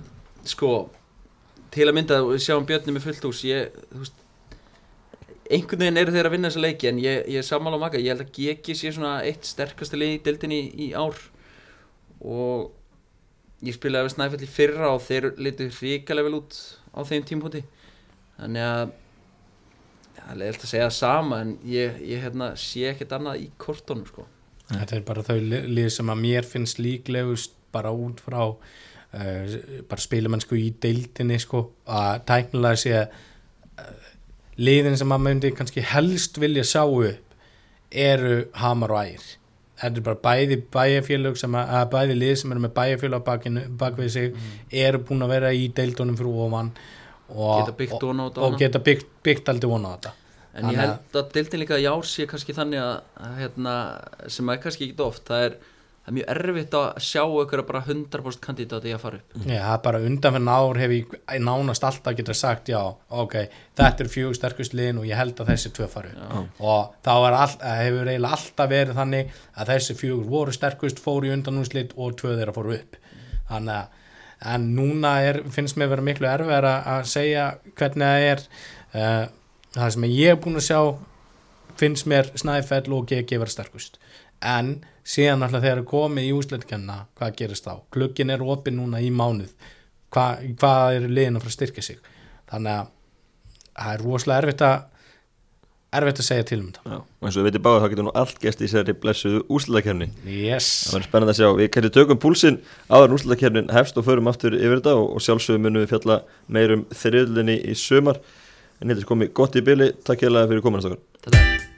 sko Til að mynda, við sjáum Björni með fullt hús Ég, þú veist Einhvern veginn eru þeir að vinna þessa leiki En ég, ég er sammála á maka, ég held að GG sé svona Eitt sterkasta lið í deildinni í, í ár Og Ég spilaði við Snæfell í fyrra Og þeir litu hrikalega vel út Á þeim tímpúti Þannig að Það er að segja sama En ég, ég hérna, sé ekkert annað í kortónum sko. þetta er bara þau li- lið sem að mér finnst líklegust bara út frá uh, bara spilumennsku í deildinni sko, að tæknilega sé uh, liðin sem að myndi kannski helst vilja sjá upp eru hamar og ægir. Þetta er bara bæði bæjarfélög sem að, að bæði lið sem eru með bæjarfélög bakvið sig eru búin að vera í deildunum fyrir ofan og, Geta byggt og, og geta byggt, byggt aldrei vona á þetta En ég Þannig að- held að deildin líka í ár sé kannski þannig að, að hérna, sem er kannski ekki oft, það er, það er mjög erfitt að sjá ykkur bara 100% kandidati að fara upp. Já, það er bara undanfenn ár hef ég nánast alltaf getað sagt já, ok, þetta er fjögur sterkust liðin og ég held að þessi tvö faru Já. og þá all, hefur eiginlega alltaf verið þannig að þessi fjögur voru sterkust fóru í undanúslit og tvö þeirra fóru upp þannig að en núna er, finnst mér vera miklu erfið að segja hvernig það er. Uh, það sem ég er búin að sjá finnst mér Snæfell og GG vera sterkust. En síðan alltaf þegar er komið í úsleitkemna hvað gerist þá, glukkin er opið núna í mánuð. Hva, hvað er liðin að fara að styrkja sig? Þannig að það er rosalega erfitt að erfitt að segja til um þetta Já, og eins og við veitum báða þá getur nú allt gæst í þessari blessuðu úslutakefni. yes, Það verður spennandi að sjá. Við kannski tökum púlsinn áður úslutakefnin hefst og förum aftur yfir þetta og, og sjálfsögum munum við fjalla meirum þriðlinni í sömar. En þetta er komið gott í byli. Takk hérlega fyrir kominast okkar.